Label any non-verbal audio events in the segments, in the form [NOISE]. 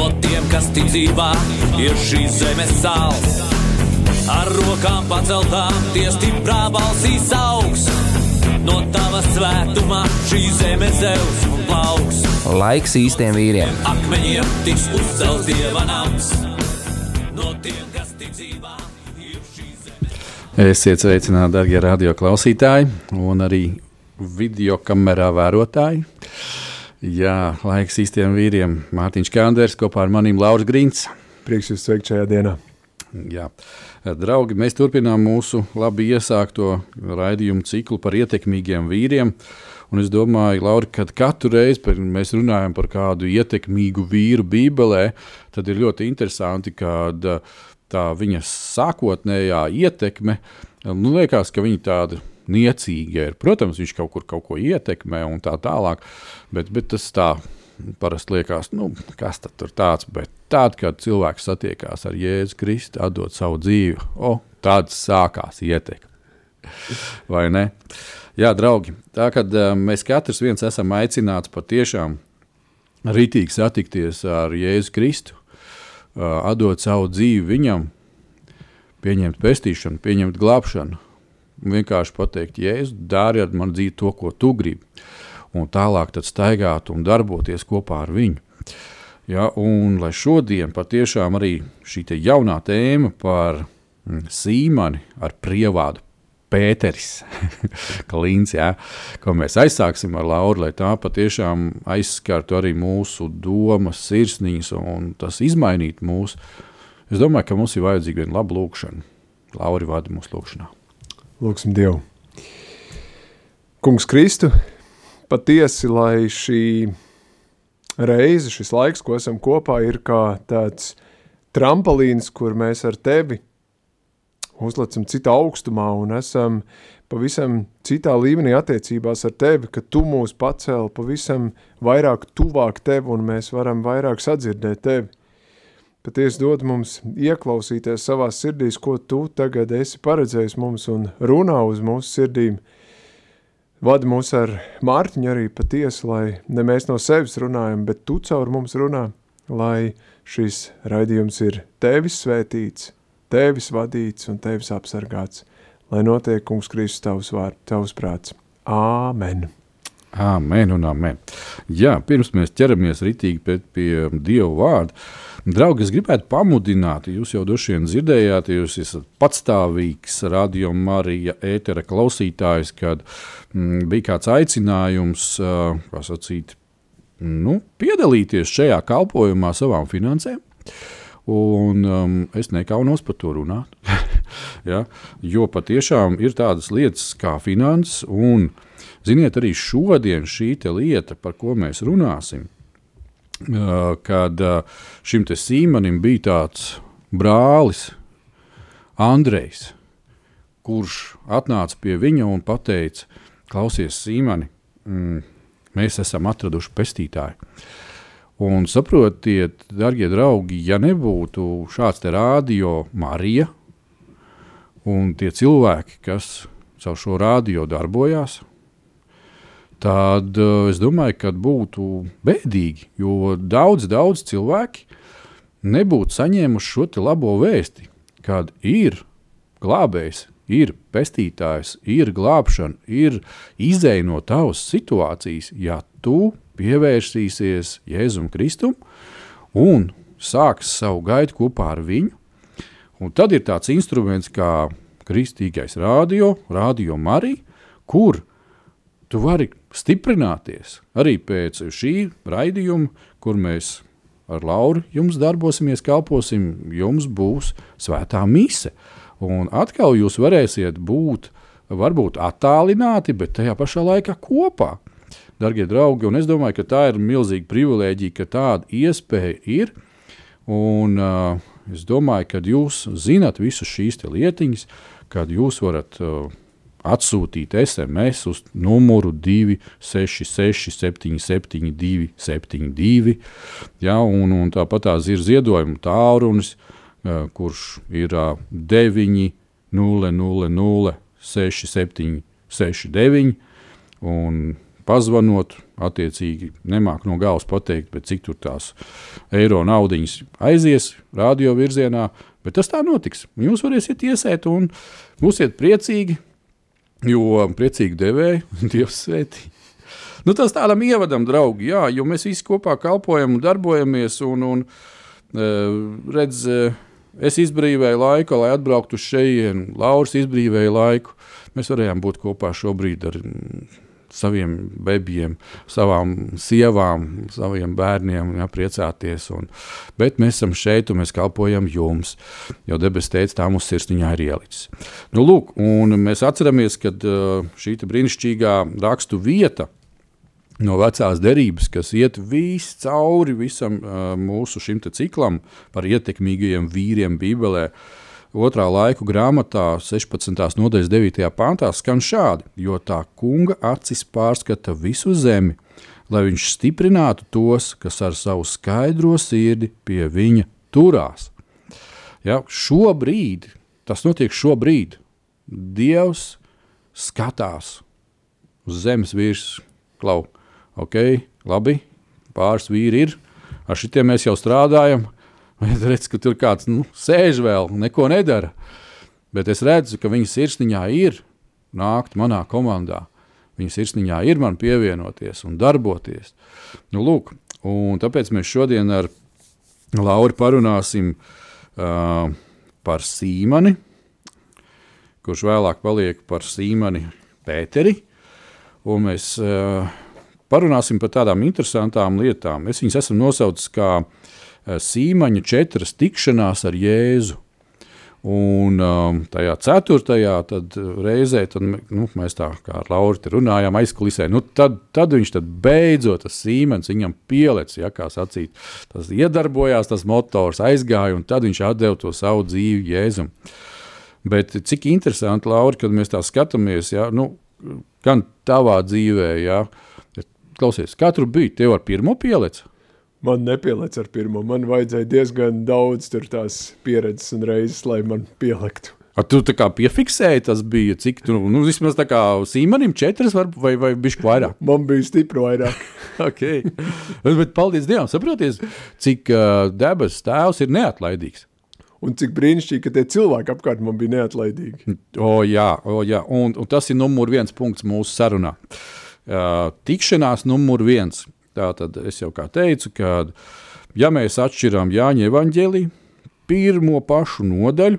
No tiem, kas tic dzīvā, ir šīs zemes sāls. Ar rokām paceltām, tie stiprā balsīs augs. No tava svētumā šī zeme zeus un plauks. Laiks īstiem vīriem. Akmeņiem tiks uzcelts dieva nams. No tiem, kas tic dzīvā. Esiet sveicināti, darbie radio klausītāji, un arī video kamerā vērotāji. Jā, laiks īstiem vīriem. Mārtiņš Kanders kopā ar maniem Lauris Grīns. Prieks jūs sveikt šajā dienā. Jā. Draugi, mēs turpinām mūsu labi iesākto raidījumu ciklu par ietekmīgiem vīriem. Un es domāju, Laura, kad katru reizi, mēs runājam par kādu ietekmīgu vīru Bībelē, tad ir ļoti interesanti, ka tā viņa sākotnējā ietekme, nu, liekas, ka viņa tāda niecīga ir. Protams, viņš kaut kur kaut ko ietekmē un tā tālāk, bet, bet tas tā parasti liekas, nu, kas tad tur tāds. Bet tad, kad cilvēks satiekās ar Jēzu Kristu, atdot savu dzīvi, o, tāds sākās ietekme. [LAUGHS] Vai ne? Jā, draugi, tā kā uh, mēs katrs viens esam aicināts patiešām rītīgi satikties ar Jēzu Kristu, uh, atdot savu dzīvi viņam, pieņemt pestīšanu, pieņemt glābšanu, vienkārši pateikt, Jēzu, dari ar mani dzīvi to, ko tu gribi. Un tālāk staigāt un darboties kopā ar viņu. Ja, un lai šodien patiešām arī šī jaunā tēma par mm, sīmani ar prievādu Pēteris, [LAUGHS] Kalīns, ja, ko mēs aizsāksim ar Lauru, lai tā patiešām aizskartu arī mūsu domas, sirsniņas un tas izmainītu mūsu. Es domāju, ka mums ir vajadzīga viena laba lūkšana. Lauri vada mūsu lūkšanā. Lūksim Dievu. Kungs Kristu, patiesi, lai šī reize, šis laiks, ko esam kopā, ir kā tāds trampolīns, kur mēs ar tevi uzlecam citā augstumā un esam pavisam citā līmenī attiecībās ar tevi, ka tu mūs pacēli pavisam vairāk tuvāk tevi un mēs varam vairāk sadzirdēt tevi. Patiesi dod mums ieklausīties savās sirdīs, ko tu tagad esi paredzējis mums un runā uz mūsu sirdīm. Vada mūs ar Mārtiņu arī patiesi, lai ne mēs no sevis runājam, bet tu caur mums runā, lai šis raidījums ir tevis svētīts, tevis vadīts un tevis apsargāts, lai notiek, kungs Kristus, tavs vārds, tavs prāts. Āmen! Amen un amen. Jā, pirms mēs ķeramies ritīgi pie, pie Dieva vārda, draugi, es gribētu pamudināt, jūs jau droši vien dzirdējāt, jūs esat patstāvīgs radio Marija ētera klausītājs, kad mm, bija kāds aicinājums, uh, kā sacīt, nu, piedalīties šajā kalpojumā savām finansēm. Un um, es nekaunos par to runāt. [LAUGHS] ja? Jo patiešām ir tādas lietas kā finanses, un Ziniet, arī šodien šī lieta, par ko mēs runāsim, kad šim sīmanim bija tāds brālis, Andrejs, kurš atnāca pie viņa un teica, klausies, Sīmani, mm, mēs esam atraduši pestītāju. Un saprotiet, darbie draugi, ja nebūtu šāds rādio Marija un tie cilvēki, kas caur šo rādio darbojās, tad uh, es domāju, ka būtu bēdīgi, jo daudz, daudz cilvēki nebūtu saņēmuši šo labo vēsti, kad ir glābējs, ir pestītājs, ir glābšana, ir izēja no tavas situācijas, ja tu pievērsīsies Jēzum Kristum un sāks savu gaitu kopā ar viņu. Un tad ir tāds instruments kā kristīgais radio, radio Marija, kur tu vari stiprināties arī pēc šī raidījuma, kur mēs ar Lauru jums darbosimies, kalposim, jums būs svētā mise. Un atkal jūs varēsiet būt varbūt attālināti, bet tajā pašā laikā kopā. Darbie draugi, un es domāju, ka tā ir milzīga privilēģija, ka tāda iespēja ir. Un, uh, Es domāju, ka jūs zinat visas šīs lietiņas, kad jūs varat uh, atsūtīt SMS uz numuru 266, 772, 72. Ja, un, un tāpat tās ir ziedojuma tālrunis, kurš ir uh, 9, 0, 0, 0, 6, 7, 6, 9. Un pazvanot, attiecīgi nemāk no galvas pateikt, cik tur tās eiro naudiņas aizies radio virzienā, bet tas tā notiks. Jūs varēsiet iesēt un būsiet priecīgi, jo priecīgi devēji, [LAUGHS] Dievs svētī. Nu, tas tādam ievadam, draugi, jā, jo mēs visi kopā kalpojam un darbojamies. Un, un, redz, es izbrīvēju laiku, lai atbrauktu uz šejienu, Lauris izbrīvēja laiku. Mēs varējām būt kopā šobrīd ar saviem bebijiem, savām sievām, saviem bērniem, ja, priecāties. Un, bet mēs esam šeit un mēs kalpojam jums, jo debesis teica, tā mūsu sirsniņā ir ielicis. Nu, lūk, mēs atceramies, ka šī brīnišķīgā rakstu vieta. No vecās derības, kas iet visi cauri visam mūsu šim ciklam par ietekmīgajiem vīriem Bībelē, uh, otrā laiku grāmatā, 16. nodaļas 9. pāntā, skan šādi: Jo tā kunga acis pārskata visu zemi, lai viņš stiprinātu tos, kas ar savu skaidro sirdi pie viņa turās. Ja, šobrīd, tas notiek šobrīd, Dievs skatās uz zemes virsmu, klau, ok, labi, pāris vīri ir, ar šitiem mēs jau strādājam, Es redzu, ka tur kāds nu, sēž vēl, neko nedara. Bet es redzu, ka viņa sirsniņā ir nākt manā komandā. Viņa sirsniņā ir man pievienoties un darboties. Nu, lūk, un tāpēc mēs šodien ar Lauru parunāsim uh, par Sīmani, kurš vēlāk paliek par Sīmani Pēteri. Un mēs uh, parunāsim par tādām interesantām lietām. Es viņas esmu nosaucis kā uh, Sīmaņa četras tikšanās ar Jēzu. Un um, tajā ceturtajā tad reizē, tad, nu, mēs tā kā ar Lauru runājām, aizkulisē. Nu, tad, tad viņš tad beidzot, tas Sīmens viņam pielec, ja kā sacīt, tas iedarbojās, tas motors aizgāja, un tad viņš atdeva to savu dzīvi Jēzum. Bet cik interesanti, Laura, kad mēs tā skatāmies, ja, nu, gan tavā dzīvē, ja, klausies, katru brīdi tev ar pirmo pielec, man nepielēc ar pirmo. Man vajadzēja diezgan daudz tās pieredzes un reizes, lai man pieliktu. A, tu tā kā piefiksēji, tas bija cik, tu, nu, vismaz tā kā sīmanim četras var, vai, vai bišķi vairāk? [LAUGHS] Man bija stipri vairāk. [LAUGHS] okay. [LAUGHS] Bet paldies Dievam, saproties, cik uh, debes tēvs ir neatlaidīgs. Un cik brīnišķīgi, ka tie cilvēki apkārt man bija neatlaidīgi. O jā, o jā. Un, un tas ir numur viens punkts mūsu sarunā. Uh, tikšanās numur viens – Tātad es jau kā teicu, ka ja mēs atšķirām Jāņa evaņģēliju, pirmo pašu nodaļu,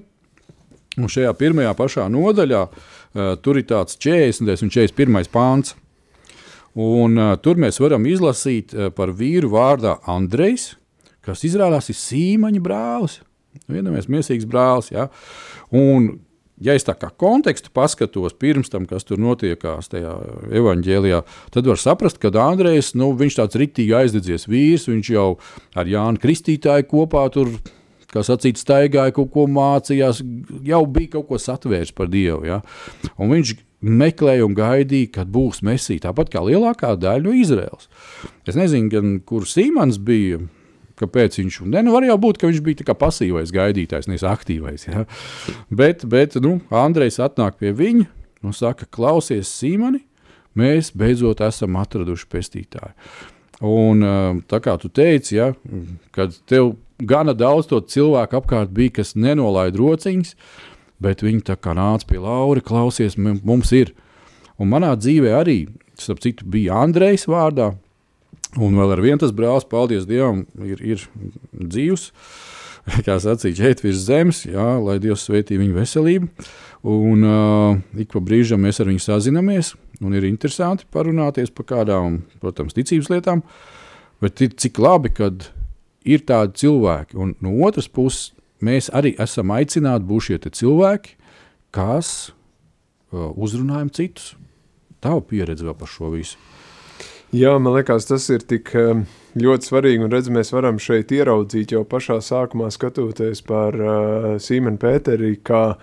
un šajā pirmajā pašā nodaļā uh, tur ir tāds 40. un 41. pāns. Un, uh, tur mēs varam izlasīt uh, par vīru vārdā Andrejs, kas izrādās ir Sīmaņa brālis. Vienamies miesīgs brālis. Ja? Un ja es tā kā kontekstu paskatos pirms tam, kas tur notiekās tajā evanģēlijā, tad var saprast, ka Andrejs, nu, viņš tāds ritīgi aizdedzies vīrs, viņš jau ar Jānu Kristītāju kopā tur, kā sacīt, staigāja, kaut ko mācījās, jau bija kaut ko satvērs par Dievu, ja? un viņš meklēja un gaidīja, kad būs mesija, tāpat kā lielākā daļa no Izraels. Es nezinu, gan, kur Sīmans bija, kāpēc viņš ne, nu, var jau būt, ka viņš bija pasīvais gaidītājs, nevis aktīvais. Ja? Bet, bet nu, Andrejs atnāk pie viņa un saka, klausies, Sīmani, mēs beidzot esam atraduši pestītāju. Un, tā kā tu teici, ja, kad tev gana daudz to cilvēku apkārt bija, kas nenolaida rociņas, bet viņi tā kā nāca pie Laura, klausies, mums ir. Un manā dzīvē arī, starp citu, bija Andrejs vārdā, Un vēl ar vienu tas brālis, paldies Dievam, ir, ir dzīvs. [LAUGHS] Kā sacīt, šeit virs zemes, jā, lai Dievs svētī viņu veselību. Un uh, ik pa brīžam mēs ar viņu sazinamies, un ir interesanti parunāties par kādām, protams, ticības lietām. Bet ir cik labi, kad ir tādi cilvēki, un no otras puses mēs arī esam aicināti būt šie cilvēki, kas uh, uzrunājam citus. Tava pieredze vēl par šo visu. Jā, man liekas, tas ir tik um, ļoti svarīgi, un redz, mēs varam šeit ieraudzīt jau pašā sākumā skatoties par uh, Sīmenu Pēteri, kā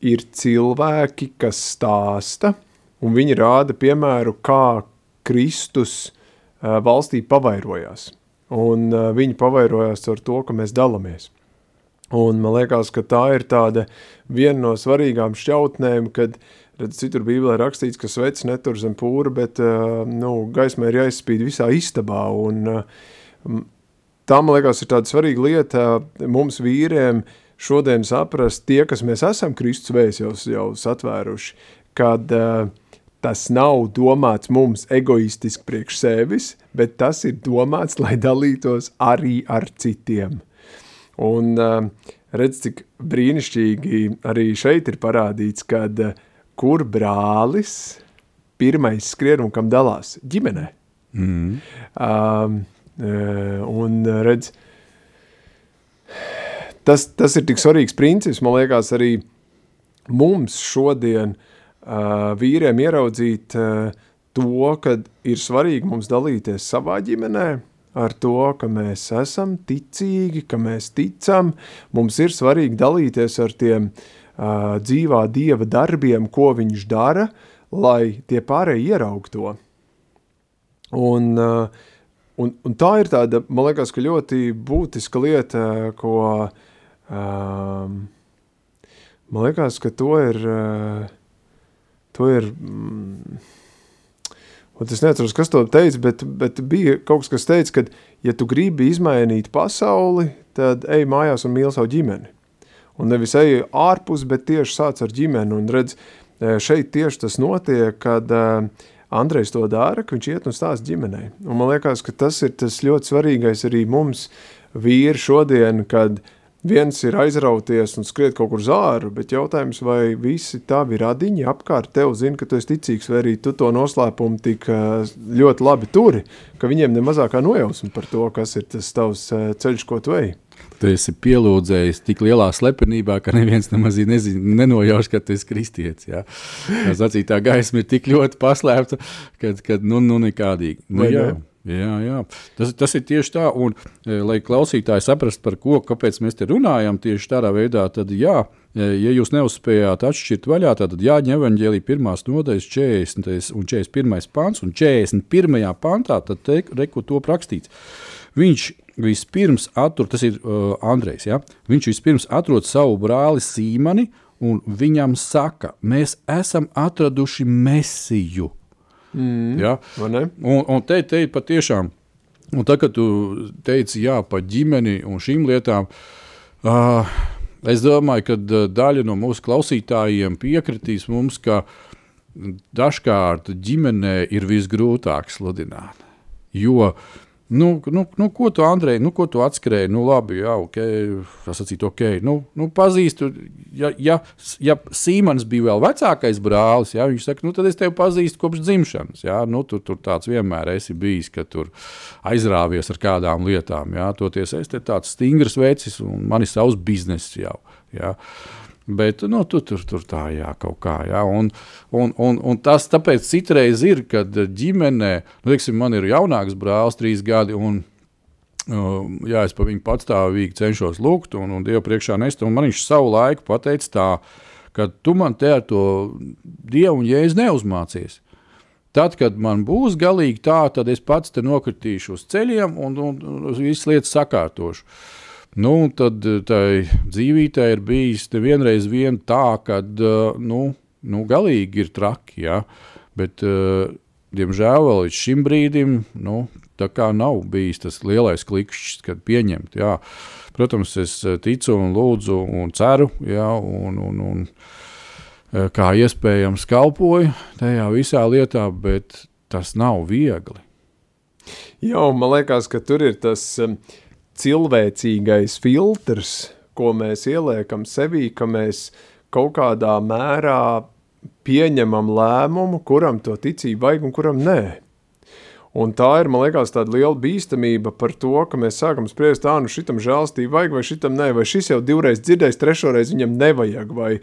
ir cilvēki, kas stāsta, un viņi rāda piemēru, kā Kristus uh, valstī pavairojās. Un uh, viņi pavairojās ar to, ka mēs dalamies. Un man liekas, ka tā ir tāda viena no svarīgām šķautnēm, kad redz, citur bībelē rakstīts, ka svets netur zem pūra, bet uh, nu, gaismē ir jāizspīd visā istabā. Un, uh, tā, man liekas, ir tāda svarīga lieta mums vīriem šodien saprast tie, kas mēs esam Kristus vēs jau, jau satvēruši, kad uh, tas nav domāts mums egoistiski priekš sevis, bet tas ir domāts, lai dalītos arī ar citiem. Un uh, redz, cik brīnišķīgi arī šeit ir parādīts, kad uh, kur brālis pirmais skrien un kam dalās ģimenē. Mm. Um, uh, un redz, tas, tas ir tik svarīgs princips, man liekas, arī mums šodien uh, vīriem ieraudzīt uh, to, ka ir svarīgi mums dalīties savā ģimenē, ar to, ka mēs esam ticīgi, ka mēs ticam. Mums ir svarīgi dalīties ar tiem uh, dzīvā dieva darbiem, ko viņš dara, lai tie pārējie ieraug to. Un, un, un tā ir tāda, man liekas, ka ļoti būtiska lieta, ko, um, man liekas, ka to ir, to ir, mm, Un es neatceros, kas to teica, bet, bet bija kaut kas, kas teica, ka, ja tu gribi izmainīt pasauli, tad ej mājās un mīli savu ģimeni. Un nevis ej ārpus, bet tieši sāc ar ģimeni. Un redz, e, šeit tieši tas notiek, kad uh, Andrejs to dara, ka viņš iet un stāst ģimenei. Un man liekas, ka tas ir tas ļoti svarīgais arī mums vīri šodien, kad viens ir aizrauties un skriet kaut kur zāru, bet jautājums, vai visi tavi radiņi apkārt tev zina, ka tu esi ticīgs, vai arī tu to noslēpumu tik ļoti labi turi, ka viņiem nemazākā nojausma par to, kas ir tas tavs ceļš, ko tu ej. Tu esi pielūdzējis tik lielā slepenībā, ka neviens nemaz nenojauš, ka tu esi kristietis. Ja? Tā zacītā gaisma ir tik ļoti paslēpta, ka, nu, nu nekādīgi. Nu, Vai, jā. Jā, jā. Tas, tas ir tieši tā, un e, lai klausītāji saprastu, par ko mēs te runājam, tieši tādā veidā, tad, jā, e, ja jūs neuzspējāt atšķirt vaļā, tad Jāņa evanģēlī pirmās nodaļas 40. un 41. pants, un 41. pantā, tad te, reku to rakstīts. Viņš vispirms atrod, tas ir uh, Andrejs, ja? viņš vispirms atrod savu brāli Sīmani, un viņam saka, mēs esam atraduši mesiju. Mm. Ja? Un, un te, te patiešām, un tā, kad tu teici jā, par ģimeni un šīm lietām, uh, es domāju, ka uh, daļa no mūsu klausītājiem piekritīs mums, ka dažkārt ģimenē ir visgrūtāk sludināt. Jo Nu, nu, nu, ko tu, Andrej, nu, ko tu atskrēji? Nu, labi, jā, ok, tas acīt, ok. Nu, nu, pazīstu, ja, ja, ja Sīmans bija vēl vecākais brālis, jā, viņš saka, nu, tad es tevi pazīstu kopš dzimšanas. Jā, nu, tu tur tāds vienmēr esi bijis, ka tur aizrāvies ar kādām lietām. Jā, toties es te tāds stingrs vecis un man ir savs bizness jau. Jā. Bet nu, tu tur tur tā, jā, kaut kā. Jā, un, un, un, un tas tāpēc citreiz ir, kad ģimenē, nu, teiksim, man ir jaunāks brālis, trīs gadi. Un, uh, jā, es par viņu patstāvīgi cenšos lūgt, un, un Dievu priekšā nest. Man viņš savu laiku pateica tā, ka tu man te ar to Dievu un Jēzu neuzmācies. Tad, kad man būs galīgi tā, tad es pats te nokritīšu uz ceļiem un, un, un visas lietas sakārtošu. Nu, tad tai dzīvītē ir bijis vienreiz vien tā, ka nu, nu, galīgi ir traki. Ja? Bet, diemžēl vēl līdz šim brīdim nu, tā kā nav bijis tas lielais klikšķis, kad pieņemt. Jā. Protams, es ticu un lūdzu un ceru, jā, un, un, un kā iespējams kalpoju tajā visā lietā, bet tas nav viegli. Jā, man liekas, ka tur ir tas um, cilvēcīgais filtrs, ko mēs ieliekam sevī, ka mēs kaut kādā mērā pieņemam lēmumu, kuram to ticību vajag un kuram nē. Un tā ir, man liekas, tāda liela bīstamība par to, ka mēs sākam spriest, tā, nu šitam žēlstību vajag, vai šitam nē, vai šis jau divreiz dzirdējis, trešoreiz viņam nevajag, vai,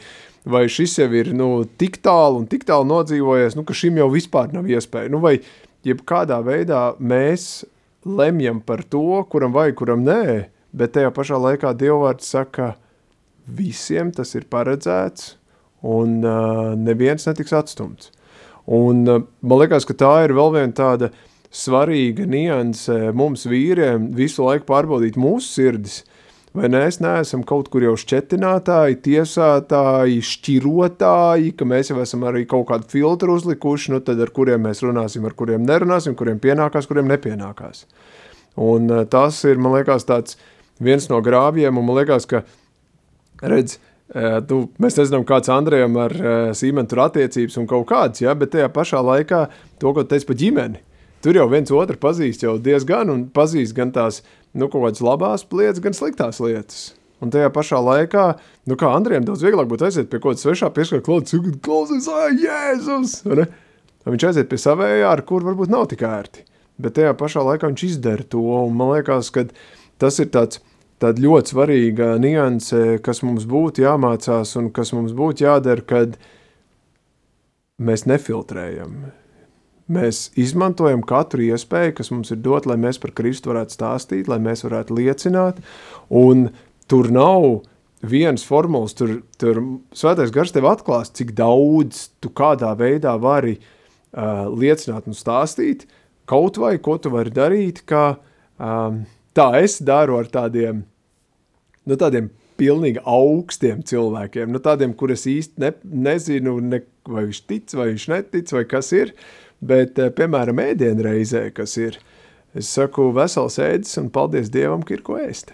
vai šis jau ir, nu, tik tālu un tik tālu nodzīvojies, nu, ka šim jau vispār nav iespēja, nu, vai jebkādā veidā mēs lemjam par to, kuram vai kuram nē, bet tajā pašā laikā Dievvārds saka, visiem tas ir paredzēts un uh, neviens netiks atstumts. Un uh, man liekas, ka tā ir vēl viena tāda svarīga nianse mums vīriem visu laiku pārbaudīt mūsu sirdis, vai mēs neesam kaut kur jau šķetinātāji, tiesātāji, šķirotāji, ka mēs jau esam arī kaut kādu filtru uzlikuši, nu tad ar kuriem mēs runāsim, ar kuriem nerunāsim, kuriem pienākās, kuriem nepienākās. Un uh, tas ir, man liekas, tāds viens no grābjiem, un man liekas, ka, redz, uh, tu, mēs nezinām, kāds Andrejam ar uh, Sīmenu tur attiecības un kaut kāds, ja, bet tajā pašā laikā to, ko teici pa ģimeni, tur jau viens otru pazīst jau diezgan, un pazīst gan tās, nu, kaut kādas labās lietas, gan sliktās lietas. Un tajā pašā laikā, nu kā Andrejam daudz vieglāk būtu aiziet pie kaut kāda svešā pieskara klausa, klausies, ai, Jēzus! Ne? Viņš aiziet pie savējā, ar kur varbūt nav tik ērti. Bet tajā pašā laikā viņš izdara to, man liekas, ka tas ir tāds, ļoti svarīga nianse, kas mums būtu jāmācās un kas mums būtu jādara, kad mēs nefiltrējam. Mēs izmantojam katru iespēju, kas mums ir dot, lai mēs par Kristu varētu stāstīt, lai mēs varētu liecināt, un tur nav viens formulas, tur, tur svētais gars tev atklās, cik daudz tu kādā veidā vari uh, liecināt un stāstīt, kaut vai ko tu vari darīt, kā um, tā es daru ar tādiem, nu tādiem pilnīgi augstiem cilvēkiem, nu tādiem, kur es īsti ne, nezinu, ne, vai viņš tic, vai viņš netic, vai kas ir, bet, uh, piemēram, ēdienreizē, kas ir, es saku vesels ēdis un paldies Dievam, ka ir ko ēst.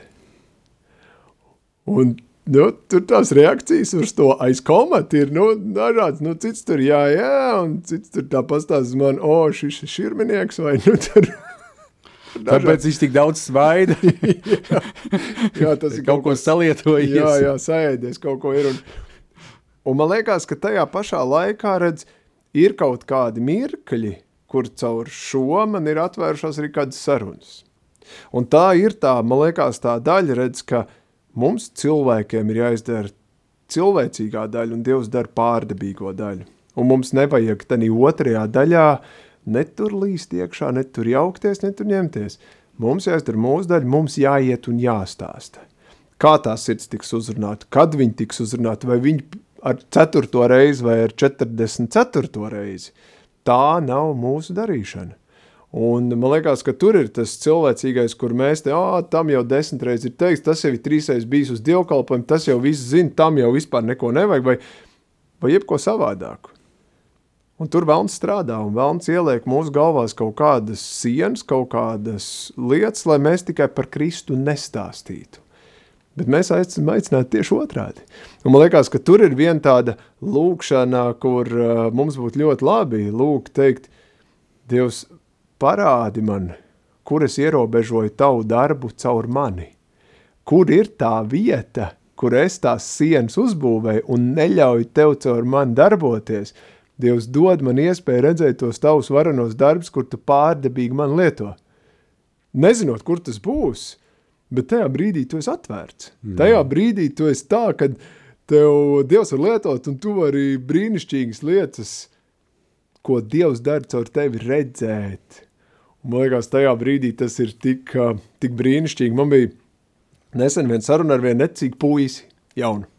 Un nu, tur tās reakcijas uz to aizkomatu ir nu, dažādas. Nu, cits tur jā, jā, un cits tur tā pastāsta man, o, šis ir širminieks vai nu tur. [LAUGHS] Tāpēc viņš tik daudz svaida. [LAUGHS] jā, jā, tas ir kaut ko salietojies. Jā, jā, saēdies kaut ko ir. Un, un man liekas, ka tajā pašā laikā redz, ir kaut kādi mirkļi, kur caur šo man ir atvērušās arī kādas sarunas. Un tā ir tā, man liekas, tā daļa, redz, ka mums cilvēkiem ir jāizdara cilvēcīgā daļa, un Dievs dara pārdabīgo daļu. Un mums nevajag tādā otrajā daļā netur līst iekšā, netur jaukties, netur ņemties. Mums jāizdara mūsu daļa, mums jāiet un jāstāsta. Kā tā sirds tiks uzrunāta, kad viņi tiks uzrunāti, vai viņi ar ceturto reizi vai ar 44. reizi. Tā nav mūsu darīšana. Un man liekas, ka tur ir tas cilvēcīgais, kur mēs te, ah, tam jau desmit reizes ir teiks, tas jau ir trīsreiz bijis uz dievkalpojumu, tas jau viss zina, tam jau vispār neko nevajag, vai, vai jebko savādāku. Un tur vēlams strādā, un vēlams ieliek mūsu galvās kaut kādas sienas, kaut kādas lietas, lai mēs tikai par Kristu nestāstītu. Bet mēs esam aicināti tieši otrādi. Un man liekas, ka tur ir viena tāda lūkšana, kur uh, mums būtu ļoti labi lūgt teikt, Dievs, parādi man, kur es ierobežoju tavu darbu caur mani. Kur ir tā vieta, kur es tās sienas uzbūvēju un neļauju tev caur mani darboties? Dievs dod man iespēju redzēt tos tavus varenos darbus, kur tu pārdebīgi man lieto. Nezinot, kur tas būs, bet tajā brīdī tu esi atvērts. Mm. Tajā brīdī tu esi tā, kad tev Dievs var lietot un tu vari brīnišķīgas lietas, ko Dievs dara caur tevi redzēt. Un, man liekas, tajā brīdī tas ir tik, tik brīnišķīgi. Man bija nesen viena saruna ar vienu necīgu puisi, jaunu.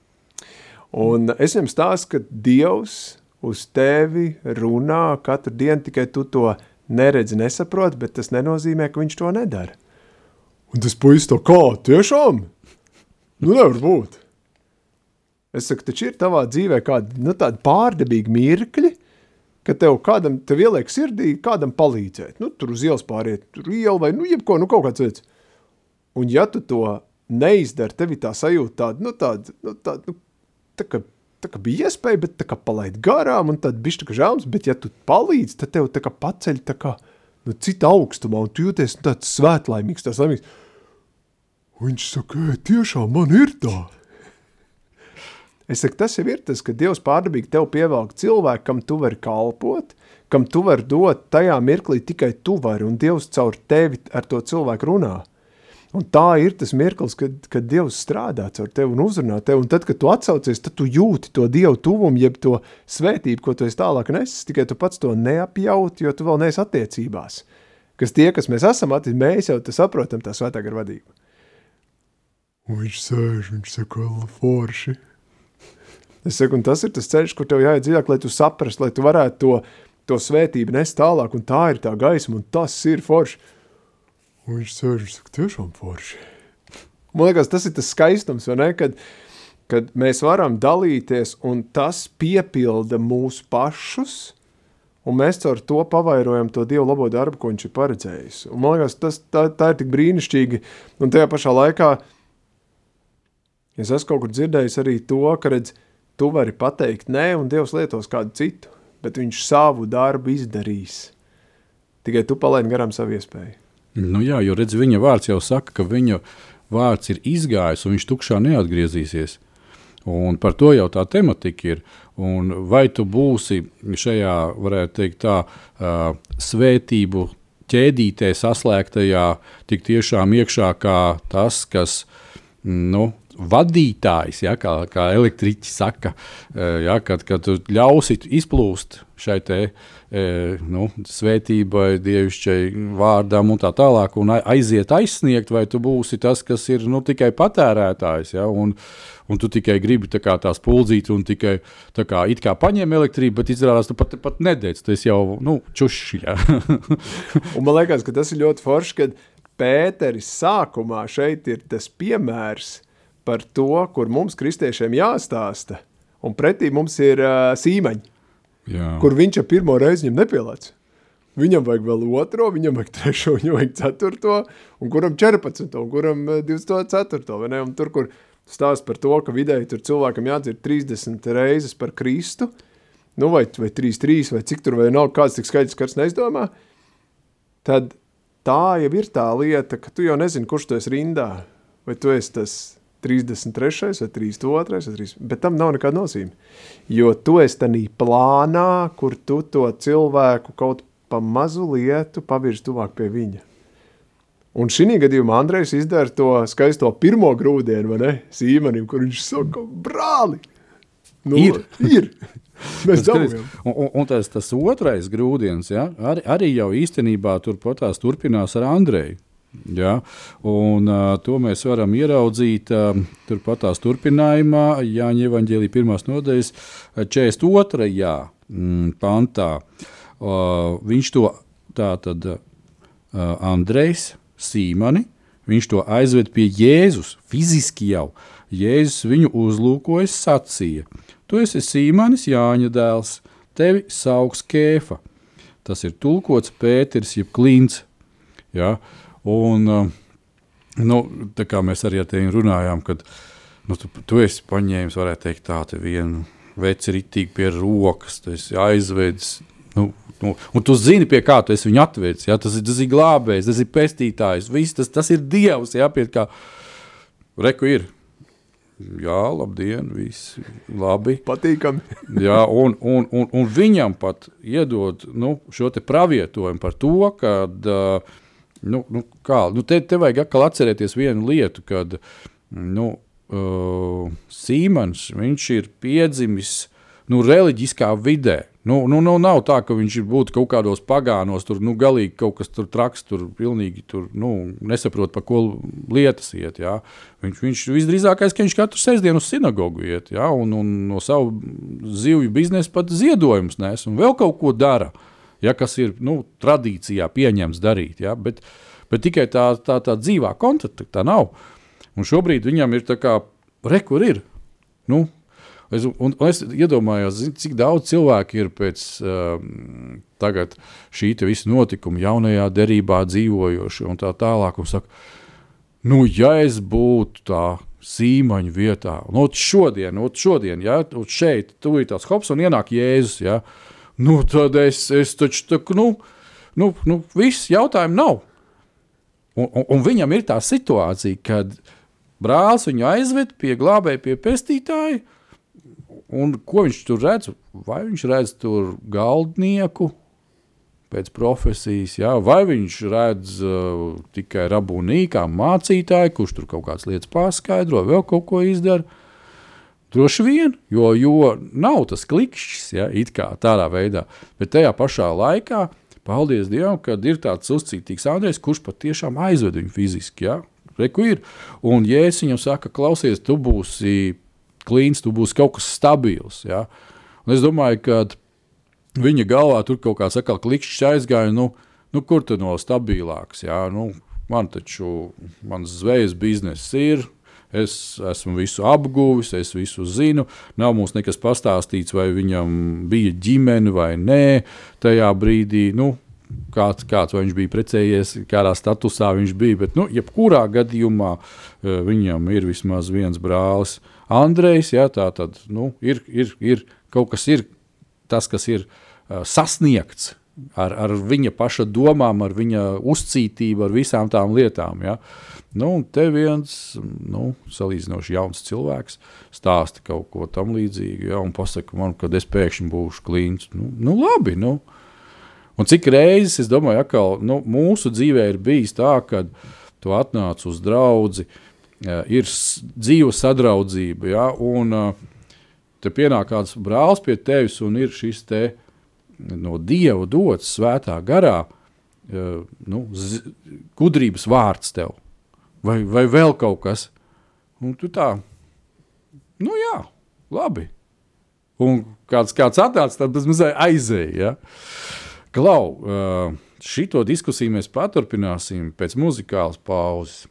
Un es viņam stāstu, ka Dievs uz tevi runā katru dienu, tikai tu to neredzi, nesaproti, bet tas nenozīmē, ka viņš to nedara. Un tas puisis to kā, tiešām? Nu, nevar būt. Es saku, taču ir tavā dzīvē kādi, nu, tādi pārdebīgi mirkļi, ka tev kādam, tev ieliek sirdī, kādam palīdzēt. Nu, tur uz ielas pāriet, tur iela vai, nu, jebko, nu, kaut kāds veids. Un ja tu to neizdari, tev ir tā sajūta tāda, nu, tāda, nu, tāda, nu, tā kā, tā kā bija iespēja, bet tā kā palaid garām, un tad bišķi kā žēlums, bet ja tu palīdzi, tad tev tā kā paceļ tā kā, nu, cita augstumā, un tu jūties nu, tāds svētlaimīgs, tāds laimīgs. Viņš saka, ē, tiešām man ir tā. Es saku, tas jau ir tas, ka Dievs pārdabīgi tev pievelk cilvēku, kam tu vari kalpot, kam tu vari dot tajā mirklī tikai tu vari, un Dievs caur tevi ar to cilvēku runā. Un tā ir tas mirklis, kad, kad Dievs strādā ar tevi un uzrunā tevi. Un tad, kad tu atsaucies, tad tu jūti to Dievu tuvumu, jeb to svētību, ko tu esi tālāk nesis. Tikai tu pats to neapjaut, jo tu vēl neesi attiecībās. Kas tie, kas mēs esam, attiecībā, mēs jau saprotam tā svētā gara vadību. Un viņš sēž, viņš saka, forši. Es saku, un tas ir tas ceļš, kur tev jāiet dziļāk, lai tu saprastu, lai tu varētu to, to svētību nest tālāk, un tā ir tā gaisma, un tas ir forši. Un viņš sēž, viņš saka, tiešām forši. Man liekas, tas ir tas skaistums, vai ne, kad, kad mēs varam dalīties, un tas piepilda mūsu pašus, un mēs caur to pavairojam to Dievu labo darbu, ko viņš ir paredzējis. Un man liekas, tas, tā, tā ir tik brīnišķīgi, un tajā pašā laikā es esmu kaut kur dzirdējis arī to, ka redz, tu vari pateikt nē, un Dievs lietos kādu citu, bet viņš savu darbu izdarīs. Tikai tu palaidi garām savu iespēju. Nu jā, jo redz, viņa vārds jau saka, ka viņa vārds ir izgājis, un viņš tukšā neatgriezīsies. Un par to jau tā tematika ir. Un vai tu būsi šajā, varētu teikt, tā uh, svētību ķēdītē saslēgtajā, tik tiešām iekšā kā tas, kas nu, vadītājs, ja, kā, kā elektriķis saka, ja, kad, kad tu ļausi izplūst šai te, nu, svētībai, dievišķai vārdam un tā tālāk, un aiziet aizsniegt, vai tu būsi tas, kas ir nu, tikai patērētājs. Ja, un, un tu tikai gribi tā kā tās puldzīt, un tikai tā kā, kā paņem elektrību, bet izrādās, tu pat, pat nedēļ. Tas jau nu, čušs. Ja. [LAUGHS] man liekas, ka tas ir ļoti forši, kad Pēteris sākumā šeit ir tas piemērs, par to, kur mums, kristiešiem, jāstāsta. Un pretī mums ir uh, sīmeņi, Jā. kur viņš ar pirmo reizi viņam nepielāca. Viņam vajag vēl otro, viņam vajag trešo, [LAUGHS] viņam vajag ceturto, un kuram 14, un kuram 24. Vai ne? Un tur, kur stāsta par to, ka vidēji tur cilvēkam jādzird 30 reizes par Kristu, nu vai, vai 3, 3, vai cik tur vai nav kāds tik skaidrs, kas neizdomā, tad tā jau ir tā lieta, ka tu jau nezini, kurš tu esi rindā, vai tu esi tas 33. vai 32. vai 3. Bet tam nav nekāda nozīme. Jo tu esi tādā plānā, kur tu to cilvēku kaut pa mazu lietu pavirzi tuvāk pie viņa. Un šī gadījumā Andrejs izdara to skaisto pirmo grūdienu, vai ne? Sīmanim, kur viņš saka, brāli! Nu, ir. ir. [LAUGHS] Mēs domājam. Un, un, tas, tas otrais grūdienis, ja, arī, arī jau īstenībā turpinās ar Andreju. Ja? Un, uh, to mēs varam ieraudzīt uh, turpat tās turpinājumā, Jāņa Evanģēlīja pirmās nodaļas 42. Mm, pantā. Uh, viņš to tātad uh, Andrejs Sīmani, viņš to aizved pie Jēzus, fiziski jau. Jēzus viņu uzlūkojas sacīja, tu esi Sīmanis Jāņa dēls, tevi sauks Kēfa. Tas ir tulkots Pēters jeb Klints. Ja? Uh, Un, uh, nu, tā kā mēs arī ar tevi runājām, kad nu, tu, tu esi paņēmis, varētu teikt, tādu vienu veci ritīgi pie rokas, tu esi aizvedis. Nu, nu, un tu zini, pie kā tu viņu atvedis. Ja? Tas, ir, tas ir glābējs, tas ir pestītājs, viss, tas, tas ir dievs. Ja? Pie kā reku ir. Jā, labdien, viss labi. Patīkami. [LAUGHS] Jā, un, un, un, un viņam pat iedod nu, šo pravietojumu par to, ka uh, Nu, nu, kā, nu te, te vajag atkal atcerēties vienu lietu, kad nu, uh, Sīmans ir piedzimis nu, reliģiskā vidē. Nu, nu, nu, nav tā, ka viņš būtu kaut kādos pagānos, tur nu, galīgi kaut kas tur traks, tur pilnīgi tur, nu, nesaprot, pa ko lietas iet. Jā. Viņš, viņš visdrīzākais, ka viņš katru sestdienu uz sinagogu iet, jā, un, un no savu zivju biznesa pat ziedojumus nes un vēl kaut ko dara. Uh, ja, kas ir nu, tradīcijā pieņemts darīt. Ja, bet, bet tikai tā, tā, tā dzīvā kontakta tā nav. Un šobrīd viņam ir tā kā rekur ir. Nu, Es, un, un es iedomājos, cik daudz cilvēku ir pēc um, šī visa notikuma, jaunajā derībā dzīvojoši un tā tālāk. Un saka, nu, ja es būtu tā sīmaņa vietā, un šodien, un šodien, ja, un šeit, ir tās hops un ienāk Jēzus. Ja, uh, Nu, tad es, es taču tā, nu, nu, nu, viss jautājumu nav. Un, un, un viņam ir tā situācija, kad brālis viņu aizved pie glābēja, pie pestītāja. Un ko viņš tur redz? Vai viņš redz tur galdnieku, pēc profesijas, jā, vai viņš redz uh, tikai rabunī kā mācītāju, kurš tur kaut kādas lietas paskaidro, vēl kaut ko izdara. Droši vien, jo, jo nav tas klikšķis, ja, tādā veidā, bet tajā pašā laikā, paldies Dievam, kad ir tāds uzcītīgs Andrejs, kurš patiešām aizved viņu fiziski, ja, reku ir. Un, ja es viņam saku, klausies, tu būsi klīns, tu būsi kaut kas stabils, ja, un es domāju, ka viņa galvā tur kaut kāds atkal klikšķis aizgāja, nu, nu kur tad no stabilāks, ja, nu, man taču, mans zvejas bizness ir, Es esmu visu apguvis, es visu zinu. Nav mums nekas pastāstīts, vai viņam bija ģimene vai nē. Tajā brīdī, nu, kāds, kāds viņš bija precējies, kādā statusā viņš bija. Bet, nu, jebkurā gadījumā eh, viņam ir vismaz viens brālis, Andrejs. Ja, tā tad nu, ir, ir, ir kaut kas, ir, tas, kas ir uh, sasniegts ar, ar viņa paša domām, ar viņa uzcītību, ar visām tām lietām. Ja. Nu, un te viens nu, salīdzinoši jauns cilvēks stāsta kaut ko tam līdzīgu, ja, un pasaka man, kad es pēkšņi būšu klīns. Nu, nu labi, nu. Un cik reizes, es domāju, atkal, nu, mūsu dzīvē ir bijis tā, ka tu atnāc uz draugu, ir dzīva sadraudzība, ja, un te pienāk kāds brālis pie tevis, un ir šis te no Dieva dots svētā garā, nu, gudrības vārds tev vai, vai vēl kaut kas. Un tu tā, nu jā, labi. Un kāds, kāds atnāca, tad tas mazliet aizēja. Ja? Klau, šito diskusiju mēs paturpināsim pēc muzikālas pauzes.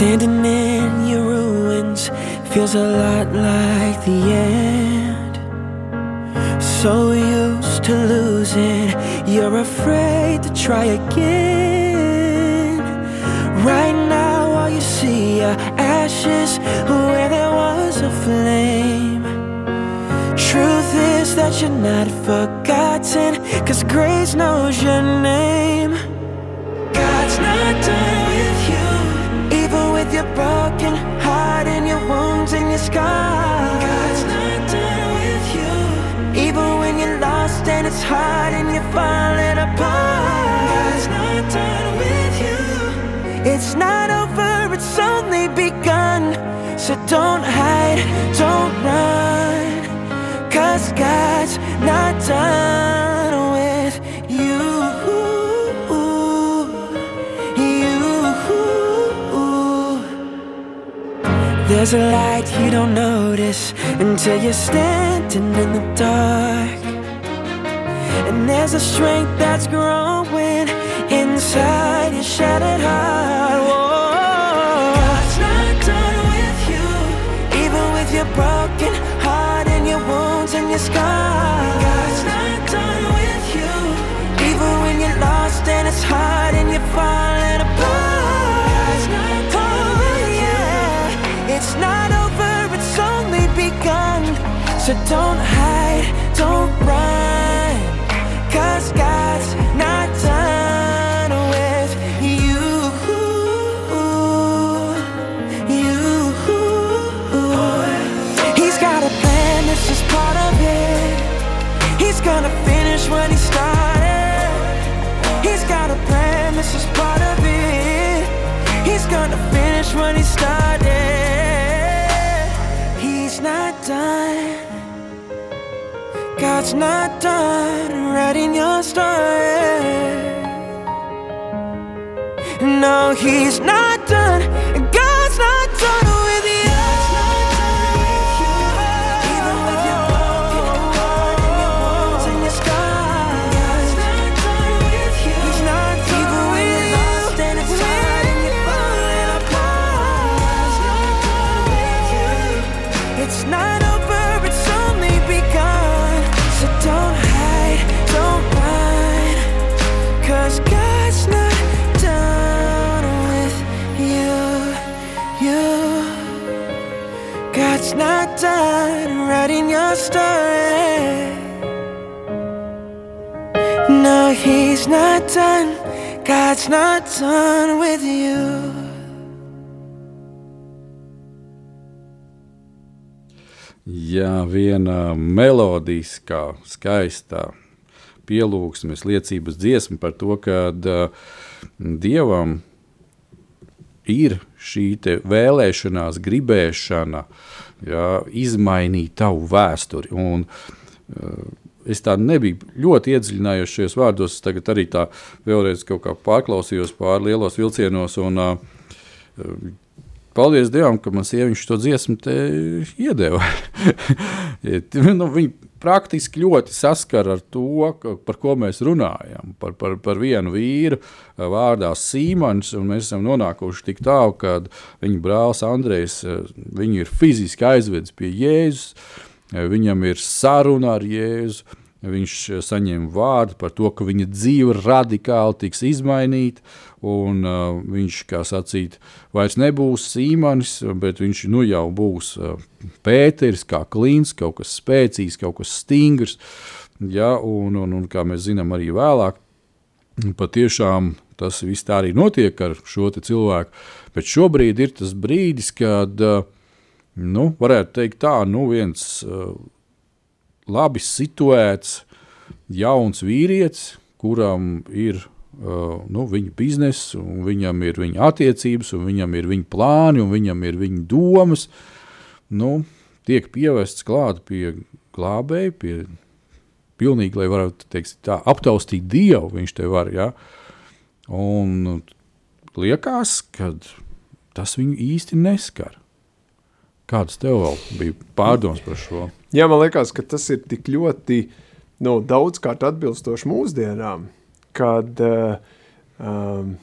Standing in your ruins feels a lot like the end. So used to losing, you're afraid to try again. Right now, all you see are ashes where there was a flame. Truth is that you're not forgotten, cause grace knows your name. Scars. God's not done with you, even when you're lost and it's hard and you're falling apart. God's not done with you. It's not over, it's only begun. So don't hide, don't run, cause God's not done There's a light you don't notice until you're standing in the dark. And there's a strength that's growing inside your shattered heart. God's not done with you, even with your broken heart and your wounds and your scars. God's not done with you, even when you're lost and it's hard and you're falling So don't hide, don't run. Cause God's not done with you. You. He's got a plan, this is part of it. He's gonna finish what he started. He's got a plan, this is part of it. He's gonna finish what he started. He's not done. God's not done writing your story. No, He's not done. started. No, he's not done. God's not done with you. Jā, viena melodiskā, skaistā pielūgsmes liecības dziesma par to, ka dievam ir šī vēlēšanās, gribēšana uh, jā, izmainīt tavu vēsturi. Un, uh, es tā nebiju ļoti iedziļinājies šajos vārdos. Es tagad arī tā vēlreiz pārklausījos pāri lielos vilcienos. Un, uh, Paldies Dievam, ka man sieviņš to dziesmu iedeva. [LAUGHS] nu, viņa praktiski ļoti saskara ar to, ka, par ko mēs runājam. Par, par, par vienu vīru vārdā Sīmans, un mēs esam nonākuši tik tālu, ka viņa brālis Andrejs viņu ir fiziski aizvedis pie Jēzus, viņam ir saruna ar Jēzu. Viņš saņem vārdu par to, ka viņa dzīve radikāli tiks izmainīta un uh, viņš, kā sacīt, vairs nebūs Sīmanis, bet viņš nu jau būs uh, Pēters, kā klīns, kaut kas spēcīgs, kaut kas stingrs. Ja, un, un, un kā mēs zinām arī vēlāk, patiešām tas viss tā arī notiek ar šo cilvēku. Bet šobrīd ir tas brīdis, kad, nu, varētu teikt tā, nu viens labi situēts jauns vīrietis, kuram ir uh, nu, viņa biznesa, viņam ir viņa attiecības, viņam ir viņa plāni, un viņam ir viņa domas. Nu, tiek pievests klāt pie glābēja, pie pilnīgi, lai varētu teikt, tā, aptaustīt dievu. Viņš te var. Ja? Un liekas, ka tas viņu īsti neskar. Kāds tev bija pārdoms par šo? Jā, man liekas, ka tas ir tik ļoti nu, daudzkārt atbilstoši mūsdienām kad uh, um,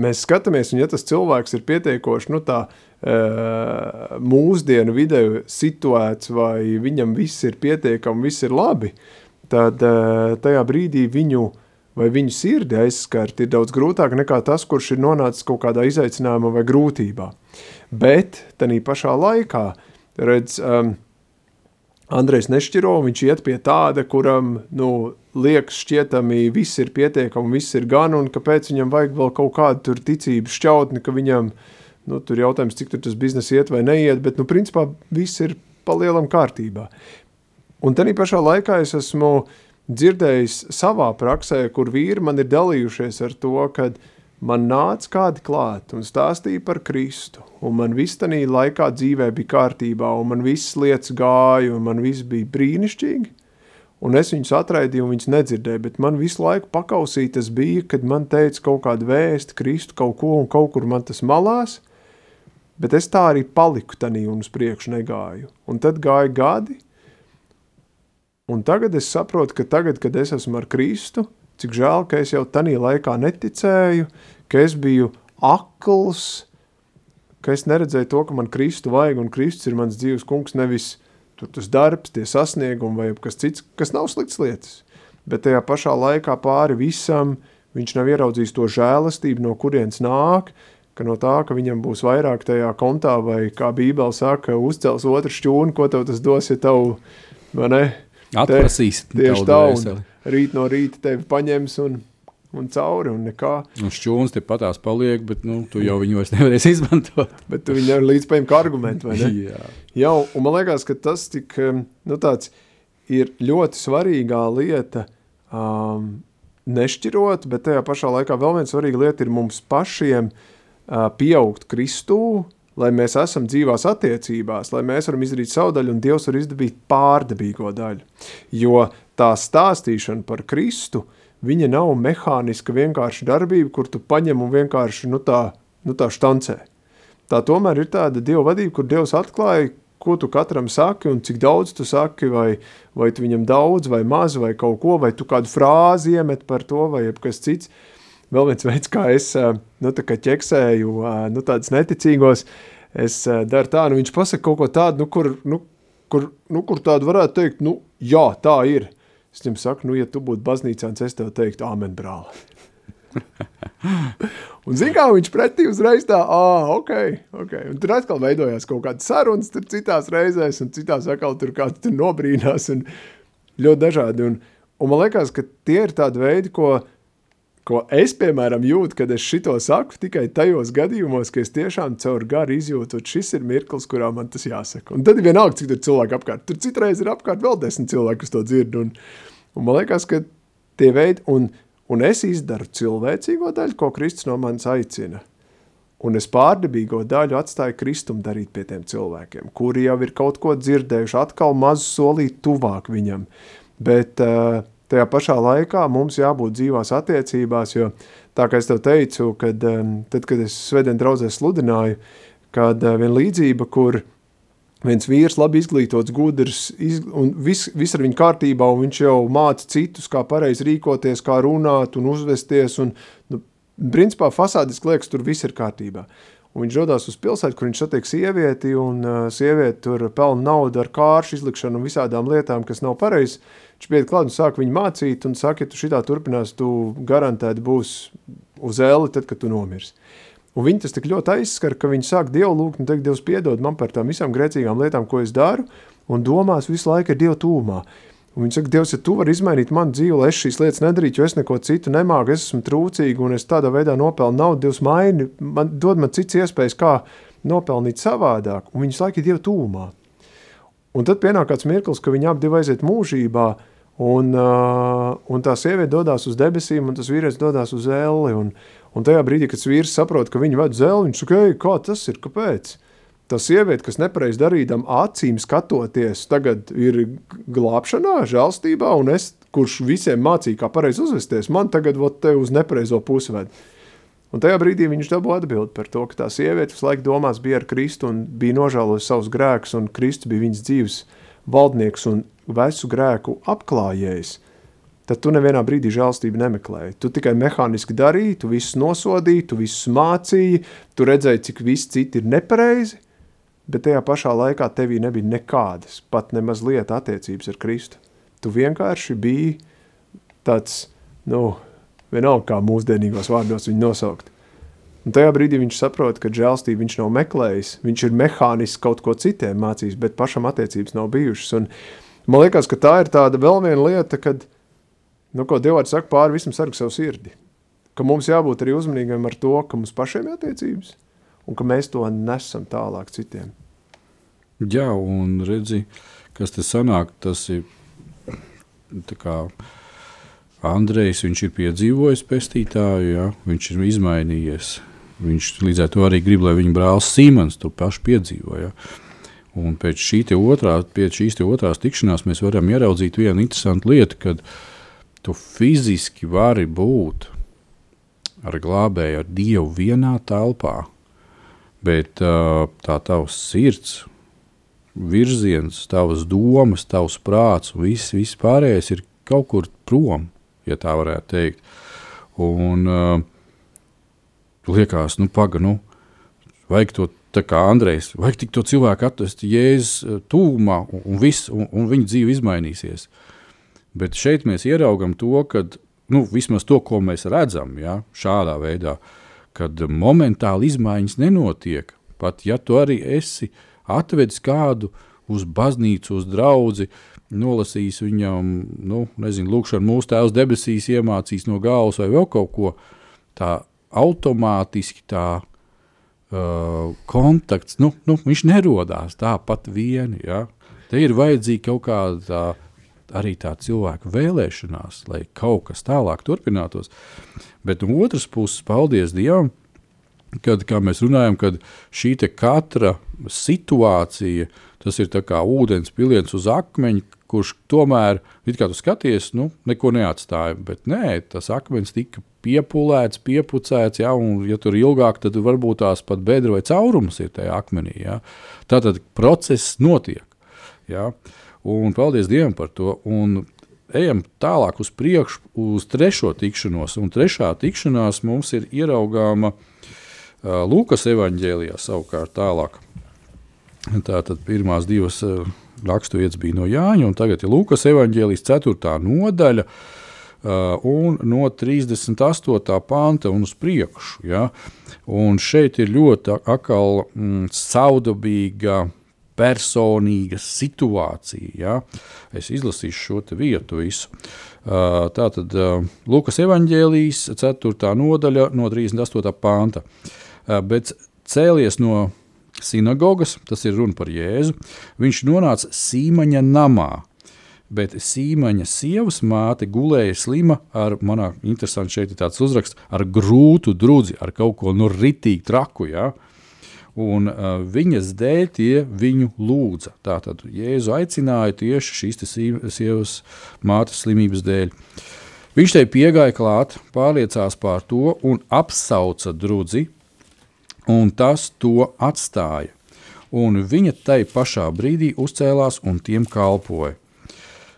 mēs skatāmies, un ja tas cilvēks ir pietiekoši nu, tā, uh, mūsdienu vidē situēts, vai viņam viss ir pietiekami, viss ir labi, tad uh, tajā brīdī viņu vai viņu sirdi aizskart ir daudz grūtāk nekā tas, kurš ir nonācis kaut kādā izaicinājumā vai grūtībā. Bet tanī pašā laikā, redz, um, Andrejs nešķiro, viņš iet pie tāda, kuram, nu, liekas, šķietami viss ir pietiekami, viss ir gan, un kāpēc viņam vajag vēl kaut kādu ticības šķautni, ka viņam, nu, tur jautājums, cik tur tas biznes iet vai neiet, bet, nu, principā viss ir palielam kārtībā. Un tenī pašā laikā es esmu dzirdējis savā praksē, kur vīri man ir dalījušies ar to, kad man nāca kādi klāt un stāstīja par Kristu, un man viss tanī laikā dzīvē bija kārtībā, un man viss lietas gāja, un man viss bija brīnišķīgi, un es viņus atraidīju, un viņus nedzirdēju, bet man visu laiku pakausītas bija, kad man teica kaut kādu vēstu, kristu kaut ko, un kaut kur man tas malās, bet es tā arī paliku tanī un uz priekšu negāju. Un tad gāja gadi, un tagad es saprotu, ka tagad, kad es esmu ar Kristu, cik žēl, ka es jau tanī laikā neticēju, ka es biju akls, ka es neredzēju to, ka man Kristu vajag, un Kristus ir mans dzīves kungs, nevis tur tas darbs, tie sasniegumi vai kas cits, kas nav slikts lietas. Bet tajā pašā laikā pāri visam viņš nav ieraudzījis to žēlastību, no kurienes nāk, ka no tā, ka viņam būs vairāk tajā kontā, vai kā Bībele saka, uzcels otru šķūnu, ko tev tas dos, ja tev, vai ne? Atprasīs. Te, tieši tā, un rīt no rīta tevi paņems un, un cauri, un nekā. Un šķūns te patās paliek, bet, nu, tu jau viņu vairs nevarēsi izmantot. [LAUGHS] bet tu viņu līdz paņem kā argumentu, vai ne? Jā. Jau, un man liekas, ka tas tik, nu tāds ir ļoti svarīgā lieta um, nešķirot, bet tajā pašā laikā vēl viena svarīga lieta ir mums pašiem uh, pieaugt Kristū, lai mēs esam dzīvās attiecībās, lai mēs varam izdarīt savu daļu un Dievs var izdabīt pārdabīgo daļu. Jo tā stāstīšana par Kristu, viņa nav mehāniska vienkārši darbība, kur tu paņem un vienkārši nu tā, nu tā štancē. Tā tomēr ir tāda Dieva vadība, kur Dievs atklāja, ko tu katram saki un cik daudz tu saki, vai, vai tu viņam daudz vai maz vai kaut ko, vai tu kādu frāzi iemet par to vai kas cits. Vēl viens veids, kā es nu, tā kā ķeksēju nu, tādus neticīgos, es daru tā, nu viņš pasaka kaut ko tādu, nu, kur, nu, kur, nu, kur tādu varētu teikt, nu jā, tā ir. Es viņam saku, nu ja tu būtu baznīcā, es tev teiktu, āmen brāli. [LAUGHS] un zini, kā viņš pretī uzreiz tā, ah, ok, ok. Un tur atkal veidojās kaut kādas sarunas, tur citās reizēs, un citās atkal tur kāds tur nobrīnās, un ļoti dažādi. Un, un man liekas, ka tie ir tādi veidi, ko, ko es, piemēram, jūtu, kad es šito saku tikai tajos gadījumos, ka es tiešām caur garu izjūtu, ka šis ir mirklis, kurā man tas jāsaka. Un tad ir vienalga, cik tur cilvēki apkārt. Tur citreiz ir apkārt vēl desmit cilvēki, kas to dzird. Un, un man liekas, ka tie veidi, un, un es izdaru cilvēcīgo daļu, ko Kristus no manis aicina. Un es pārdabīgo daļu atstāju kristumu darīt pie tiem cilvēkiem, kuri jau ir kaut ko dzirdējuši, atkal mazu solīt tuvāk viņam. Bet uh, tajā pašā laikā mums jābūt dzīvās attiecībās, jo tā kā es tev teicu, kad, um, tad, kad es svētdien draudzē sludināju, kad uh, viena līdzība, kur viens vīrs labi izglītots, gudrs, iz, un viss vis ar viņu kārtībā, un viņš jau māca citus, kā pareizi rīkoties, kā runāt un uzvesties, un nu, principā fasādiski liekas, tur viss ir kārtībā. Un viņš dodas uz pilsētu, kur viņš satiek sievieti, un uh, sieviete tur pelna naudu ar kāršu izlikšanu un visādām lietām, kas nav pareizas. Viņš pieiet klāt un sāk viņu mācīt, un saka, ja tu šitā turpinās, tu garantēti būs uz ēli, tad, kad tu nomirs. Un viņi tas tik ļoti aizskar, ka viņi sāk Dievu lūgt un teikt, Dievs piedod man par tām visām grēcīgām lietām, ko es daru, un domās visu laiku ir Dievu tūmā. Un viņi saka, Dievs, ja tu vari izmainīt manu dzīvi, lai es šīs lietas nedarītu, jo es neko citu nemāku, es esmu trūcīga un es tādā veidā nopelnu naudu, Dievs maini, man, dod man cits iespējas, kā nopelnīt savādāk, un viņas laika ir Dievu tūmā. Un tad pienāk kāds mirklis, ka viņi abi aiziet mūžībā, un, uh, un tā sieviete dodas uz debesīm, un tas vīrietis dodas uz elli. Un, un tajā brīdī, kad vīrs saprot, ka viņi ved uz elli, viņš saka, kā tas ir, kāpēc? Tā sieviete, kas nepareizi darīdam acīm skatoties, tagad ir glābšanā, žēlstībā, un es, kurš visiem mācīja, kā pareizi uzvesties, man tagad vot te uz nepareizo pusi ved. Un tajā brīdī viņš dabū atbildi par to, ka tā sieviete visu laiku domās bija ar Kristu un bija nožēlojis savus grēkus, un Kristus bija viņas dzīves valdnieks un visu grēku apklājējs, tad tu nevienā brīdī žēlstību nemeklēji. Tu tikai mehāniski darīji, tu visus nosodīji, tu visus mācīji, tu redzēji, cik viss citi ir nepareizi, bet tajā pašā laikā tevī nebija nekādas, pat nemaz lieta attiecības ar Kristu. Tu vienkārši biji tāds, nu, vienalga kā mūsdienīgos vārdos viņu nosaukt. Un tajā brīdī viņš saprot, ka žēlstību viņš nav meklējis, viņš ir mehāniski kaut ko citiem mācījis, bet pašam attiecības nav bijušas. Un man liekas, ka tā ir tāda vēl viena lieta, kad, nu, ko Dievārds saka pāri visam sargu savu sirdi. Ka mums jābūt arī uzmanīgiem ar to, ka mums pašiem ir attiecības, un ka mēs to nesam tālāk citiem. Jā, un redzi, kas te sanāk, tas ir kā Andrejs, viņš ir piedzīvojis pestītāju, ja? viņš ir izmainījies. Viņš līdz ar to arī grib, lai viņa brālis Simons to pašu piedzīvoja. Un pēc, šī otrā, pēc šīs otrās tikšanās mēs varam ieraudzīt vienu interesantu lietu, kad tu fiziski vari būt ar glābēju, ar Dievu vienā telpā, bet uh, tā tavs sirds, virziens, tavas domas, tavs prāts un viss, viss pārējais ir kaut kur prom, ja tā varētu teikt. Un uh, liekas, nu, paga, nu, vajag to tā kā Andrejs, vajag tik to cilvēku atvest Jēzus tūmā un, un, viss, un, un viņa dzīve izmainīsies. Bet šeit mēs ieraugam to, ka nu, vismaz to, ko mēs redzam, ja, šādā veidā, kad momentāli izmaiņas nenotiek. Pat ja tu arī esi atvedis kādu uz baznīcu, uz draugu, nolasījis viņam, nu, nezinu, lūkšanu mūsu tēvs debesīs, iemācījis no galvas vai vēl kaut ko tā automātiski tā uh, kontakts, nu, nu, viņš nerodās tāpat vieni. Ja? Te ir vajadzīga kaut kāda arī tā cilvēka vēlēšanās, lai kaut kas tālāk turpinātos. Bet no otras puses, paldies Dievam, kad mēs runājam, ka šī katra situācija, tas ir kā ūdens piliens uz akmeņa, kurš tomēr, kā tu skaties, nu, neko neatstāja. Bet nē, tas akmens tika piepūlēts, piepucēts, ja, un, ja tur ir ilgāk, tad varbūt tās pat bedra vai caurums ir tajā akmenī. Ja. Tātad process notiek. Ja. Un paldies Dievam par to. Un ejam tālāk uz priekšu, uz trešo tikšanos. Un trešā tikšanās mums ir ieraugāma uh, Lūkas evanģēlijā savukārt tālāk. Tātad pirmās divas uh, raksturvietas bija no Jāņa, un tagad ir Lūkas evanģēlijas 4. nodaļa. Uh, Uh, un no 38. panta un uz priekšu. Ja? Un šeit ir ļoti akal, mm, saudabīga personīga situācija. Ja? Es izlasīšu šo vietu visu. Uh, tā tad uh, Lukas evanģēlijas 4. nodaļa no 38. pānta. Uh, bet cēlies no sinagogas, tas ir runa par Jēzu, viņš nonāca Sīmaņa namā. Bet Sīmaņa sievas māte gulēja slima ar, manā interesanti šeit ir tāds uzraksts, ar grūtu drudzi, ar kaut ko nu ritīgi traku. Ja? Uh, un uh, viņas dēļ tie viņu lūdza. Tātad Jēzu aicināja tieši šīs sievas mātes slimības dēļ. Viņš te piegāja klāt, pārliecās par to un apsauca drudzi, un tas to atstāja. Un viņa tai pašā brīdī uzcēlās un tiem kalpoja.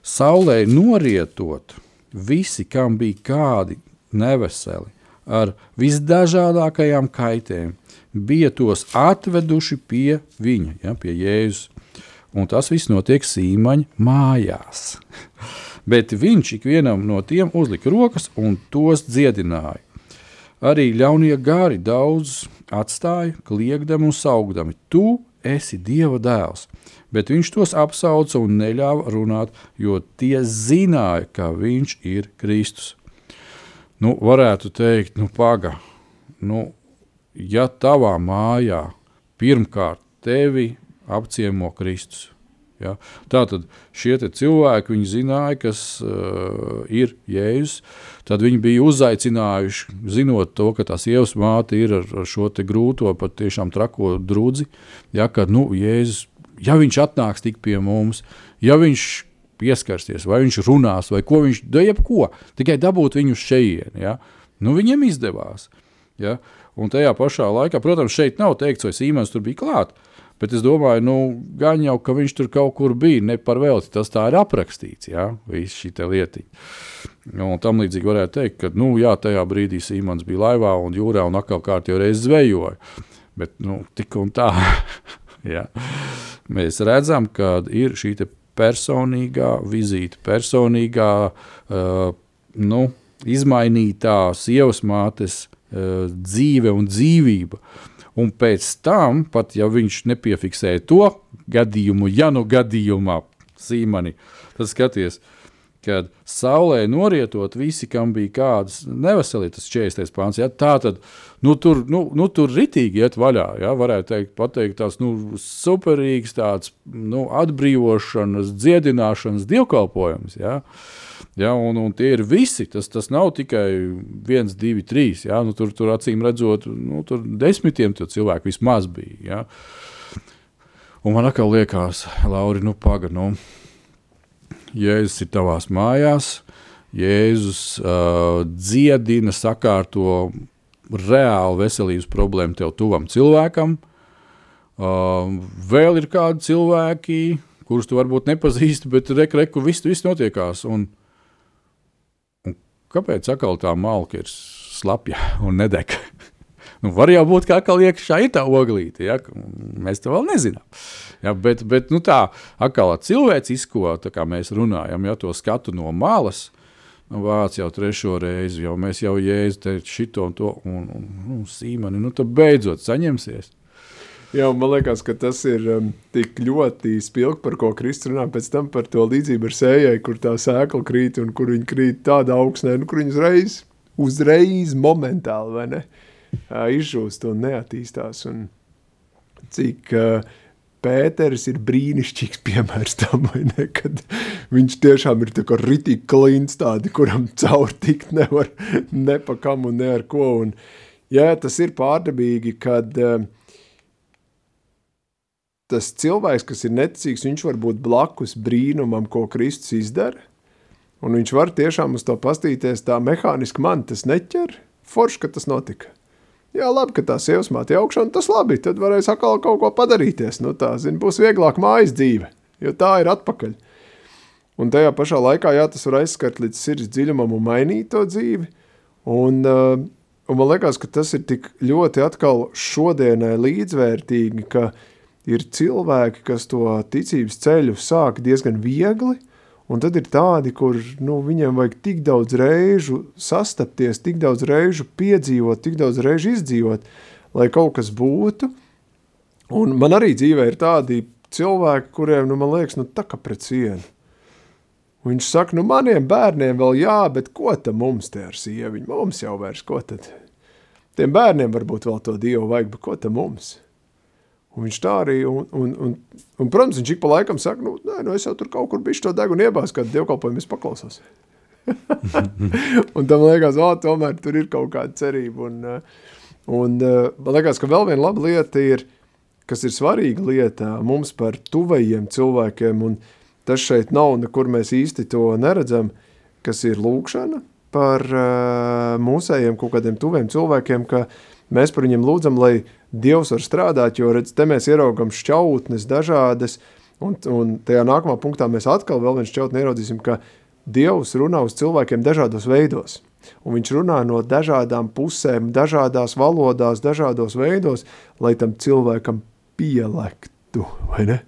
Saulē norietot, visi, kam bija kādi neveseli, ar visdažādākajām kaitēm, bija tos atveduši pie viņa, ja, pie Jēzus. Un tas viss notiek Sīmaņa mājās. [LAUGHS] Bet viņš ikvienam no tiem uzlika rokas un tos dziedināja. Arī ļaunie gari daudz atstāja, kliegdami un saugdami: Tu esi Dieva dēls! Bet viņš tos apsauca un neļāva runāt, jo tie zināja, ka viņš ir Kristus. Nu, varētu teikt, nu, paga, nu, ja tavā mājā pirmkārt tevi apciemo Kristus. Ja? Tātad šie cilvēki zināja, kas uh, ir Jēzus. Tad viņi bija uzaicinājuši, zinot to, ka tā sievas māte ir ar, ar šo grūto, pat tiešām trako drudzi. Ja, kad nu, Jēzus, ja viņš atnāks tik pie mums, ja viņš pieskarsies, vai viņš runās, vai ko viņš darīs, jebko, tikai dabūt viņu šeit. Ja? Nu, viņiem izdevās. Ja? Un tajā pašā laikā, protams, šeit nav teikts, vai Sīmens tur bija klāts. Bet es domāju, nu, gan jau, ka viņš tur kaut kur bija, ne par velti. Tas tā ir aprakstīts, jā, viss šī lietiņa. Un tam līdzīgi varētu teikt, ka, nu, jā, tajā brīdī Sīmans bija laivā un jūrā un atkal kārtībā reiz zvejoja. Bet, nu, tik un tā, [LAUGHS] jā. Mēs redzam, ka ir šī personīgā vizīte, personīgā, uh, nu, izmainītā sievas mātes dzīve un dzīvība. Un pēc tam, pat ja viņš nepiefiksēja to gadījumu, ja nu gadījumā sīmani, tad skaties, kad saulē norietot visi, kam bija kādas neveselības, 40. pāns, ja, tā tad nu, tur, nu, nu, tur ritīgi iet vaļā. Ja, varētu teikt, pateikt, tās nu, superīgs tāds nu, atbrīvošanas, dziedināšanas dievkalpojums. Ja. Ja, un, un tie ir visi. Tas, tas nav tikai viens, divi, trīs. Ja, nu, tur, tur acīm redzot, nu, tur desmitiem cilvēku vismaz bija. Ja. Un man atkal liekas, Lauri, nu, pagaidi. Nu, Jēzus ir tavās mājās, Jēzus uh, dziedina, sakārto reāli veselības problēmu tev tuvam cilvēkam. Uh, vēl ir kādi cilvēki, kurus tu varbūt nepazīsti, bet reku, reku viss, viss notiekās. Un, kāpēc atkal tā malka ir slapja un nedeg? [LAUGHS] nu, var jau būt, ka atkal iekšā ir tā oglīte, ja? mēs to vēl nezinām. Ja, bet, bet nu, tā atkal cilvēcisko, tā kā mēs runājam, ja to skatu no malas, nu, vāc jau trešo reizi, jau mēs jau jēzu te šito un to, un, un, un nu, sīmani, nu tad beidzot saņemsies. Jā, man liekas, ka tas ir um, tik ļoti spilgti, par ko Kristus runā pēc tam par to līdzību ar sējai, kur tā sēkla krīt un kur viņa krīt tādā augsnē, nu, kur viņa uzreiz, uzreiz momentāli, ne, uh, izžūst un neattīstās. Un cik uh, Pēters ir brīnišķīgs piemērs tam, ne, kad viņš tiešām ir tā kā ritīgi klints tādi, kuram caur tikt nevar ne pa kam un ne ar ko. Un, jā, tas ir pārdabīgi, kad uh, tas cilvēks, kas ir neticīgs, viņš var būt blakus brīnumam, ko Kristus izdara, un viņš var tiešām uz to pastīties tā mehāniski man tas neķer, forši, ka tas notika. Jā, labi, ka tā sievas māte augšā, un tas labi, tad varēs atkal kaut ko padarīties, nu tā, zin, būs vieglāk mājas dzīve, jo tā ir atpakaļ. Un tajā pašā laikā, jā, tas var aizskart līdz sirds dziļumam un mainīt to dzīvi, un, uh, un man liekas, ka tas ir tik ļoti atkal šodienai līdzvērtīgi, ka uh, ir cilvēki, kas to ticības ceļu sāk diezgan viegli, un tad ir tādi, kur nu, viņiem vajag tik daudz reižu sastapties, tik daudz reižu piedzīvot, tik daudz reižu izdzīvot, lai kaut kas būtu. Un man arī dzīvē ir tādi cilvēki, kuriem, nu, man liekas, nu, tā kā pret sienu. Viņš saka, nu, maniem bērniem vēl jā, bet ko tam mums te ar sieviņu? Mums jau vairs, ko tad? Tiem bērniem varbūt vēl to dievu vajag, bet ko tam mums? Un viņš tā arī, un, un, un, un protams, viņš ik pa laikam saka, nu, nē, nu, es jau tur kaut kur bišķi to degunu iebās, kad dievkalpojumu es paklausos. [LAUGHS] un tam liekas, o, tomēr tur ir kaut kāda cerība. Un, uh, un uh, man liekas, ka vēl viena laba lieta ir, kas ir svarīga lieta mums par tuvajiem cilvēkiem, un tas šeit nav, nekur mēs īsti to neredzam, kas ir lūkšana par uh, mūsējiem kaut kādiem tuviem cilvēkiem, ka mēs par viņiem lūdzam, lai Dievs var strādāt, jo redz, te mēs ieraugam šķautnes dažādas, un, un tajā nākamā punktā mēs atkal vēl viens šķautni ieraudzīsim, ka Dievs runā uz cilvēkiem dažādos veidos. Un viņš runā no dažādām pusēm, dažādās valodās, dažādos veidos, lai tam cilvēkam pielektu, vai ne?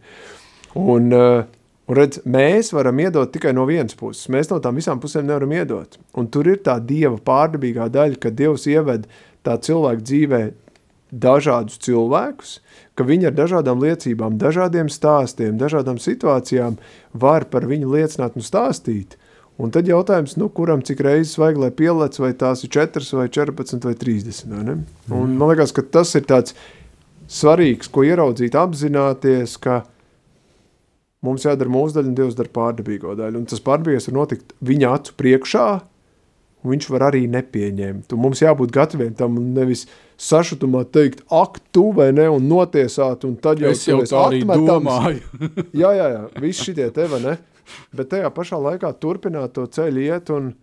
Un, uh, un redz, mēs varam iedot tikai no vienas puses. Mēs no tām visām pusēm nevaram iedot. Un tur ir tā Dieva pārdabīgā daļa, ka Dievs ieved tā cilvēka dzīvē dažādus cilvēkus, ka viņi ar dažādām liecībām, dažādiem stāstiem, dažādām situācijām var par viņu liecināt un stāstīt. Un tad jautājums, nu, kuram cik reizes vajag, lai pielec, vai tās ir 4 vai 14 vai 30, vai ne? Un man liekas, ka tas ir tāds svarīgs, ko ieraudzīt, apzināties, ka mums jādara mūsu daļa un Dievs dara pārdabīgo daļu. Un tas pārdabīgais var notikt viņa acu priekšā, viņš var arī nepieņemt. Un mums jābūt gataviem tam un nevis sašutumā teikt, ak, tu vai ne, un notiesāt, un tad jau Es jau tā arī domāju. [LAUGHS] jā, jā, jā, viss šitie te, vai ne? Bet tajā pašā laikā turpināt to ceļu iet, un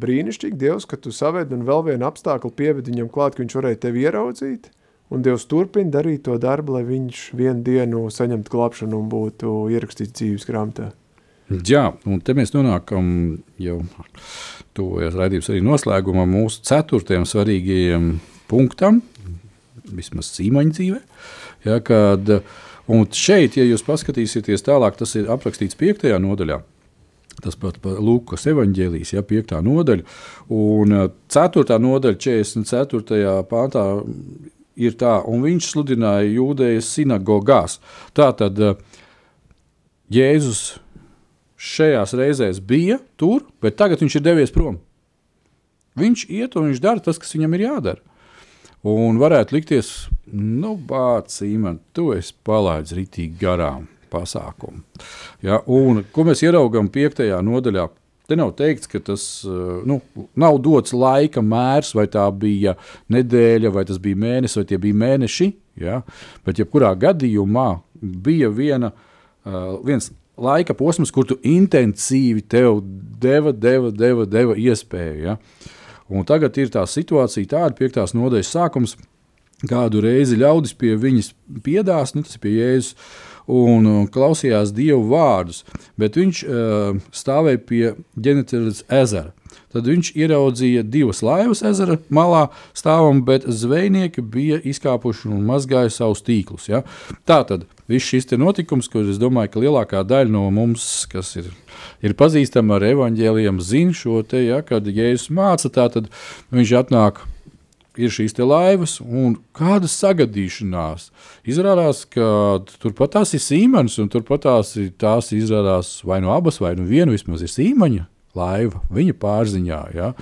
brīnišķīgi Dievs, ka tu saved un vēl vienu apstākļu pieved viņam klāt, ka viņš varēja tevi ieraudzīt, un Dievs turpina darīt to darbu, lai viņš vienu dienu saņemtu glābšanu un būtu ierakstīts dzīves grāmatā. Jā, un te mēs nonākam jau tuvojas raidījums arī noslēgumā mūsu ceturtajam svarīgajam punktam, vismaz cīmaņa dzīvē, ja, kad, un šeit, ja jūs paskatīsieties tālāk, tas ir aprakstīts piektajā nodaļā, tas pat par Lūkas evaņģēlijas, ja, piektā nodaļa, un uh, ceturtā nodaļa, 44. pāntā ir tā, un viņš sludināja jūdējas sinagogās. Tātad uh, Jēzus šajās reizēs bija tur, bet tagad viņš ir devies prom. Viņš iet un viņš dara tas, kas viņam ir jādara. Un varētu likties, nu, Imants, tu esi palaidis rītīgi garām pasākumu. Ja, un, ko mēs ieraugām piektajā nodaļā? Te nav teikts, ka tas nu, nav dots laika mērs, vai tā bija nedēļa, vai tas bija mēnesis, vai tie bija mēneši. Ja? Bet, jebkurā gadījumā, bija viena, uh, viens laika posms, kur tu intensīvi tev deva, deva, deva, deva iespēju. Ja? Un tagad ir tā situācija, tāda piektās nodaļas sākums, kādu reizi ļaudis pie viņas piedās, nu, tas ir pie Jēzus, un uh, klausījās Dievu vārdus, bet viņš uh, stāvēja pie ģenetēras ezera. Tad viņš ieraudzīja divas laivas ezera malā stāvam, bet zvejnieki bija izkāpuši un mazgāja savus tīklus. Ja? Tā tad viss šis notikums, kur es domāju, ka lielākā daļa no mums, kas ir, ir pazīstama ar evaņģēliem, zina šo te, ja, kad Jēzus māca, tā tad viņš atnāk. Ir šīs laivas, un kāda sagadīšanās. Izrādās, ka turpat tās ir Sīmaņas, un turpat tās, ir, tās izrādās vai no abas, vai no viena vismaz ir Sīmaņa laiva, viņa pārziņā. Ja?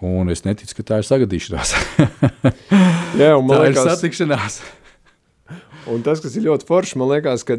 Un es neticu, ka tā ir sagadīšanās. [LAUGHS] Jā, un man tā liekas, ir satikšanās. [LAUGHS] Un tas, kas ir ļoti forši, man liekas, ka,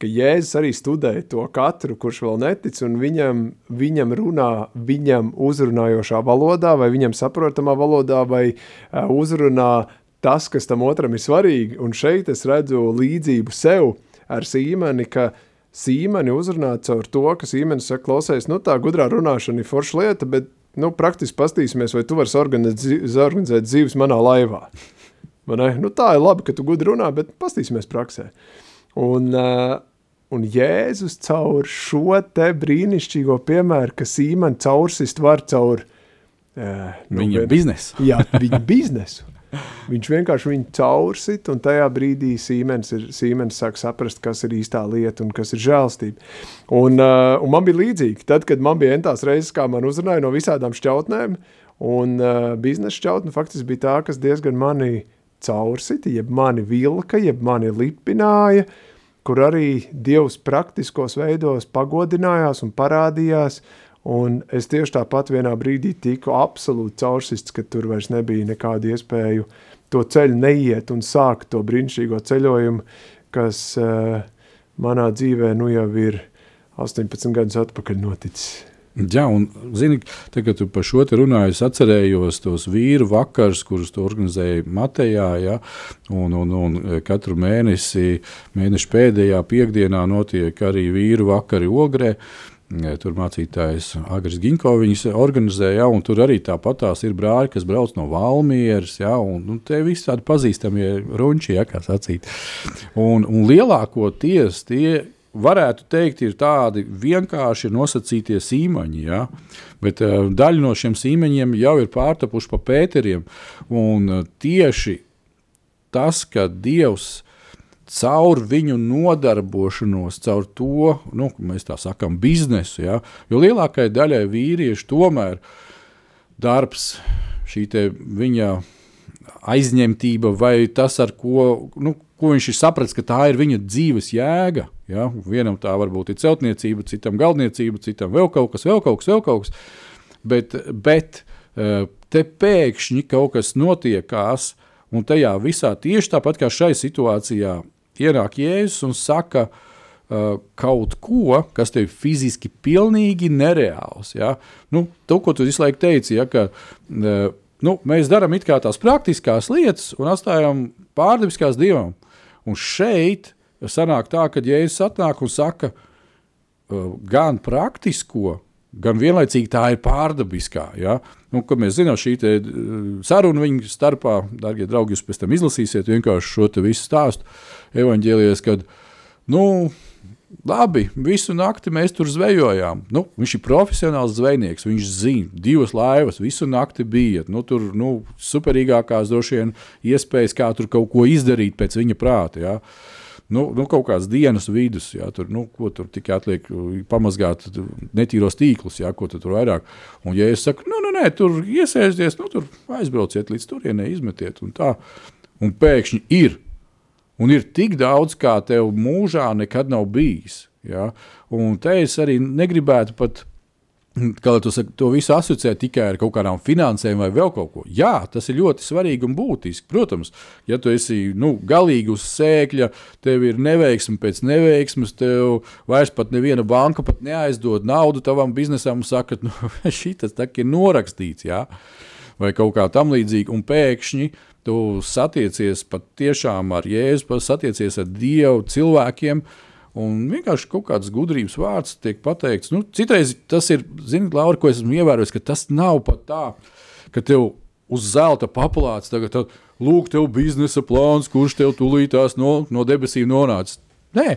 ka Jēzus arī studēja to katru, kurš vēl netic, un viņam, viņam runā viņam uzrunājošā valodā, vai viņam saprotamā valodā, vai uh, uzrunā tas, kas tam otram ir svarīgi. Un šeit es redzu līdzību sev ar Sīmeni, ka Sīmeni uzrunā caur to, ka Sīmenis saka, klausies, nu tā gudrā runāšana ir forša lieta, bet nu, praktiski pastīsimies, vai tu vari organizēt dzīves manā laivā. Nu, tā ir labi, ka tu gudri runā, bet pastīsimies praksē. Un, uh, un Jēzus caur šo te brīnišķīgo piemēru, ka Sīmeni caursist var caur uh, nu, viņa vien, biznesu. jā, viņa biznesu. [LAUGHS] Viņš vienkārši viņu caursit, un tajā brīdī Sīmens, ir, Sīmens sāk saprast, kas ir īstā lieta un kas ir žēlstība. Un, uh, un man bija līdzīgi, tad, kad man bija entās reizes, kā man uzrunāja no visādām šķautnēm, un uh, biznesa šķautne faktiski bija tā, kas diezgan mani caursita, jeb mani vilka, jeb mani lipināja, kur arī Dievs praktiskos veidos pagodinājās un parādījās, un es tieši tāpat vienā brīdī tiku absolūti caursists, ka tur vairs nebija nekāda iespēju to ceļu neiet un sākt to brīnišķīgo ceļojumu, kas uh, manā dzīvē nu jau ir 18 gadus atpakaļ noticis. Jā, un, zini, tā, kad tu par šo te runāji, es atcerējos tos vīru vakars, kurus tu organizēji Matejā, ja, un, un, un katru mēnesi, mēneša pēdējā piekdienā notiek arī vīru vakari Ogrē. Tur mācītājs Agris Ginko viņas organizēja, un tur arī tāpatās ir brāļi, kas brauc no Valmieras, ja, un, un te visi tādi pazīstamie runči, ja, kā sacīt. Un, un lielākoties tie varētu teikt, ir tādi vienkārši nosacītie sīmaņi. Ja? Bet uh, daļa no šiem sīmeņiem jau ir pārtapuši pa pēteriem. Un uh, tieši tas, ka Dievs caur viņu nodarbošanos, caur to, nu, mēs tā sakām, biznesu, ja? jo lielākajai daļai vīriešu tomēr darbs, šī viņa aizņemtība vai tas, ar ko, nu, ko viņš ir sapratis, ka tā ir viņa dzīves jēga. Ja? Vienam tā varbūt ir celtniecība, citam galdniecība, citam vēl kaut kas, vēl kaut kas, vēl kaut kas. Bet, bet eh, te pēkšņi kaut kas notiekās, un tajā visā tieši tāpat kā šai situācijā ienāk Jēzus un saka uh, kaut ko, kas tev fiziski pilnīgi nereāls. Ja? Nu, to, ko tu visu laiku teici, ja, ka uh, nu, mēs darām tās praktiskās lietas un atstājam pārdabiskās dievam. Un šeit sanāk tā, ka Jēzus atnāk un saka, uh, gan praktisko, gan vienlaicīgi tā ir pārdabiskā. Ja? Nu, mēs zinām, šī te, uh, saruna viņu starpā, darbie draugi, jūs pēc tam izlasīsiet vienkārši šo visu stāstu evaņģēlijas, kad nu, Labi, visu nakti mēs tur zvejojām. Nu, viņš ir profesionāls zvejnieks. Viņš zina, divas laivas visu nakti bija. Nu, tur nu, superīgākās droši vien iespējas, kā tur kaut ko izdarīt pēc viņa prāta. Ja. Nu, nu, kaut kādas dienas vidus, ja, tur, nu, ko tur tikai atliek pamazgāt netīros tīklus, ja, ko tu tur vairāk. Un, ja es saku, nu, nu nē, tur iesēsties, nu, tur aizbrauciet līdz turienei, izmetiet un tā. Un pēkšņi ir Un ir tik daudz, kā tev mūžā nekad nav bijis. Ja? Un te es arī negribētu pat. Kā tu saki, to visu asociē tikai ar kaut kādām finansēm vai vēl kaut ko. Jā, tas ir ļoti svarīgi un būtiski. Protams, ja tu esi nu, galīgi uz sēkļa, tev ir neveiksme pēc neveiksmes, tev vairs pat neviena banka pat neaizdod naudu tavam biznesam un saka, [LAUGHS] nu, šī tas ir norakstīts, jā, vai kaut kā tam līdzīga. Un pēkšņi tu satiecies patiešām ar Jēzu, satiecies ar Dievu cilvēkiem. Un vienkārši kaut kāds gudrības vārds tiek pateikts. Nu, citreiz tas ir, zini, Laura, ko esmu ievērojis, ka tas nav pat tā, ka tev uz zelta papulāts tagad tad, lūk, tev biznesa plāns, kurš tev tūlītās no, no debesīm nonāca. Nē,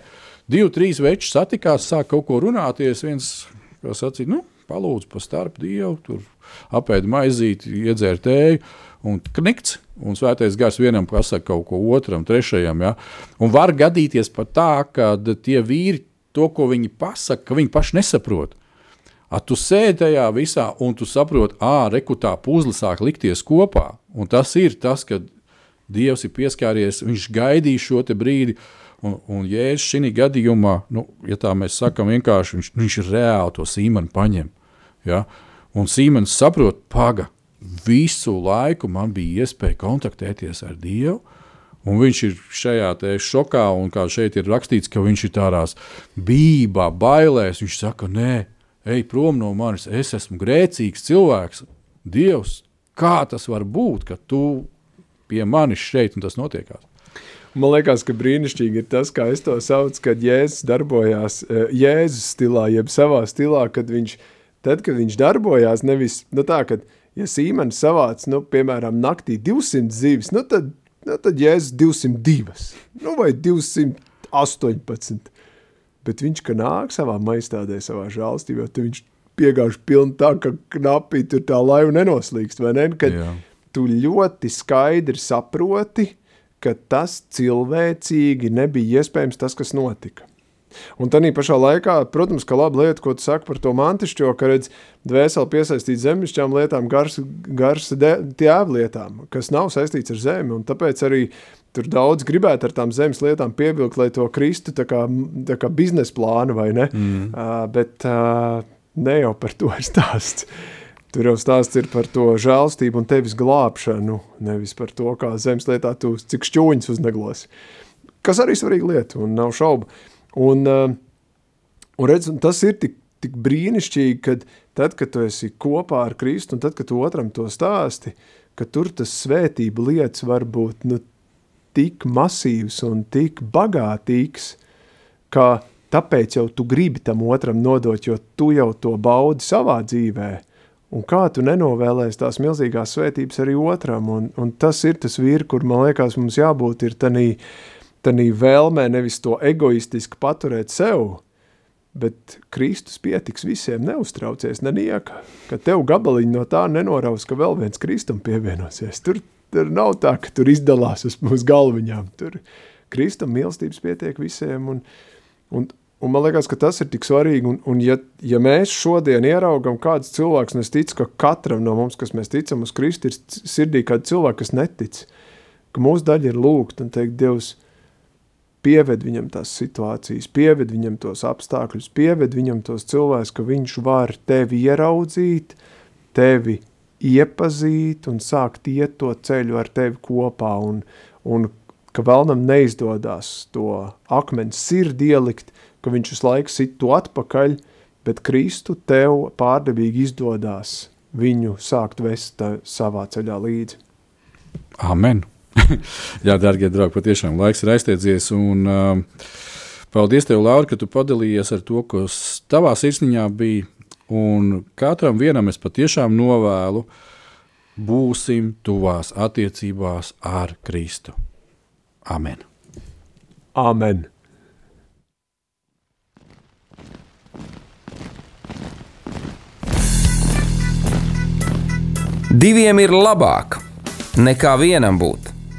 divi, trīs veči satikās, sāk kaut ko runāties. viens, sacīt, nu, palūdz pa starp Dievu, tur apēd maizīti, iedzēr tēju un knikts. Un svētais gars vienam pasakā kaut ko otram, trešajam. Ja? Un var gadīties pat tā, ka tie vīri to, ko viņi pasaka, ka viņi paši nesaprot. A, tu sēdi tajā visā, un tu saproti, ah, rekutā puzle sāk likties kopā. Un tas ir tas, ka Dievs ir pieskāries, viņš gaidīja šo brīdi. Un, un Jēzus šajā gadījumā, nu, ja tā mēs sakām, vienkārši viņš, viņš reāli to sīmeni paņem. Ja? Un sīmenis saprot, paga, visu laiku man bija iespēja kontaktēties ar Dievu. Un viņš ir šajā šokā, un kā šeit ir rakstīts, ka viņš ir tādās bībā, bailēs. Viņš saka, nē, ej prom no manis, es esmu grēcīgs cilvēks. Dievs, kā tas var būt, ka tu pie manis šeit un tas notiekās? Man liekas, ka brīnišķīgi ir tas, kā es to saucu, kad Jēzus darbojās eh, Jēzus stilā, jeb savā stilā, kad viņš, tad, kad viņš darbojās, nevis nu tā, kad viņš ja Sīmenis savāc, nu, piemēram, naktī 200 zīves, nu tad, nu, tad Jēzus 202, nu, vai 218. Bet viņš, ka nāk savā maistādē, savā žālstībā, tad viņš piegāž pilni tā, ka knapi tur tā laiva nenoslīkst, vai ne? Kad Jā. tu ļoti skaidri saproti, ka tas cilvēcīgi nebija iespējams tas, kas notika. Un tā pašā laikā, protams, ka laba lieta, ko tu saki par to mantišķo, ka redz dvēseli piesaistīt zemišķām lietām, gars, gars tēvlietām, kas nav saistīts ar zemi. Un tāpēc arī tur daudz gribētu ar tām zemes lietām pievilkt, lai to kristu tā kā, tā kā biznesa plānu, vai ne? Mm. Uh, bet uh, ne jau par to ir stāsts. Tur jau stāsts ir par to žēlstību un tevis glābšanu, nevis par to, kā zemes lietā tu cik šķūņus uzneglos. Kas arī svarīga lieta, un nav šaubu. Uh, un redz, un tas ir tik, tik brīnišķīgi, kad tad, kad tu esi kopā ar Kristu, un tad, kad tu otram to stāsti, ka tur tas svētība lietas var būt nu, tik masīvs un tik bagātīgs, ka tāpēc jau tu gribi tam otram nodot, jo tu jau to baudi savā dzīvē, Un kā tu nenovēlēsi tās milzīgās svētības arī otram, un, un tas ir tas vīri, kur man liekas mums jābūt ir tanī, tanī vēlmē nevis to egoistiski paturēt sev, bet Kristus pietiks visiem neuztraucies nenieka, ka tev gabaliņi no tā nenoraus, ka vēl viens Kristum pievienosies. Tur, tur nav tā, ka tur izdalās uz mūsu galviņām, tur Kristum mīlestības pietiek visiem, un, un, Un man liekas, ka tas ir tik svarīgi. Un, un ja, ja mēs šodien ieraugām kādu cilvēku, un es ticu, ka katram no mums, kas mēs ticam uz Kristu, ir sirdī kāda cilvēka, kas netic, ka mūsu daļa ir lūgt un teikt, Dievs, pieved viņam tās situācijas, pieved viņam tos apstākļus, pieved viņam tos cilvēkus, ka viņš var tevi ieraudzīt, tevi iepazīt un sākt iet to ceļu ar tevi kopā, un, un ka vēlnam neizdodas to akmeni sirdi ielikt, ka viņš visu laiku sit to atpakaļ, bet Kristu tev pārdevīgi izdodās viņu sākt vest savā ceļā līdzi. Amen! [LAUGHS] Jā, darbie draugi, patiešām laiks ir aiztiedzies. Un, uh, paldies, tev, Laura, ka tu padalījies ar to, kas tavā sirsniņā bija. Un katram vienam es patiešām novēlu, būsim tuvās attiecībās ar Kristu. Amen! Amen! Diviem ir labāk nekā vienam būt,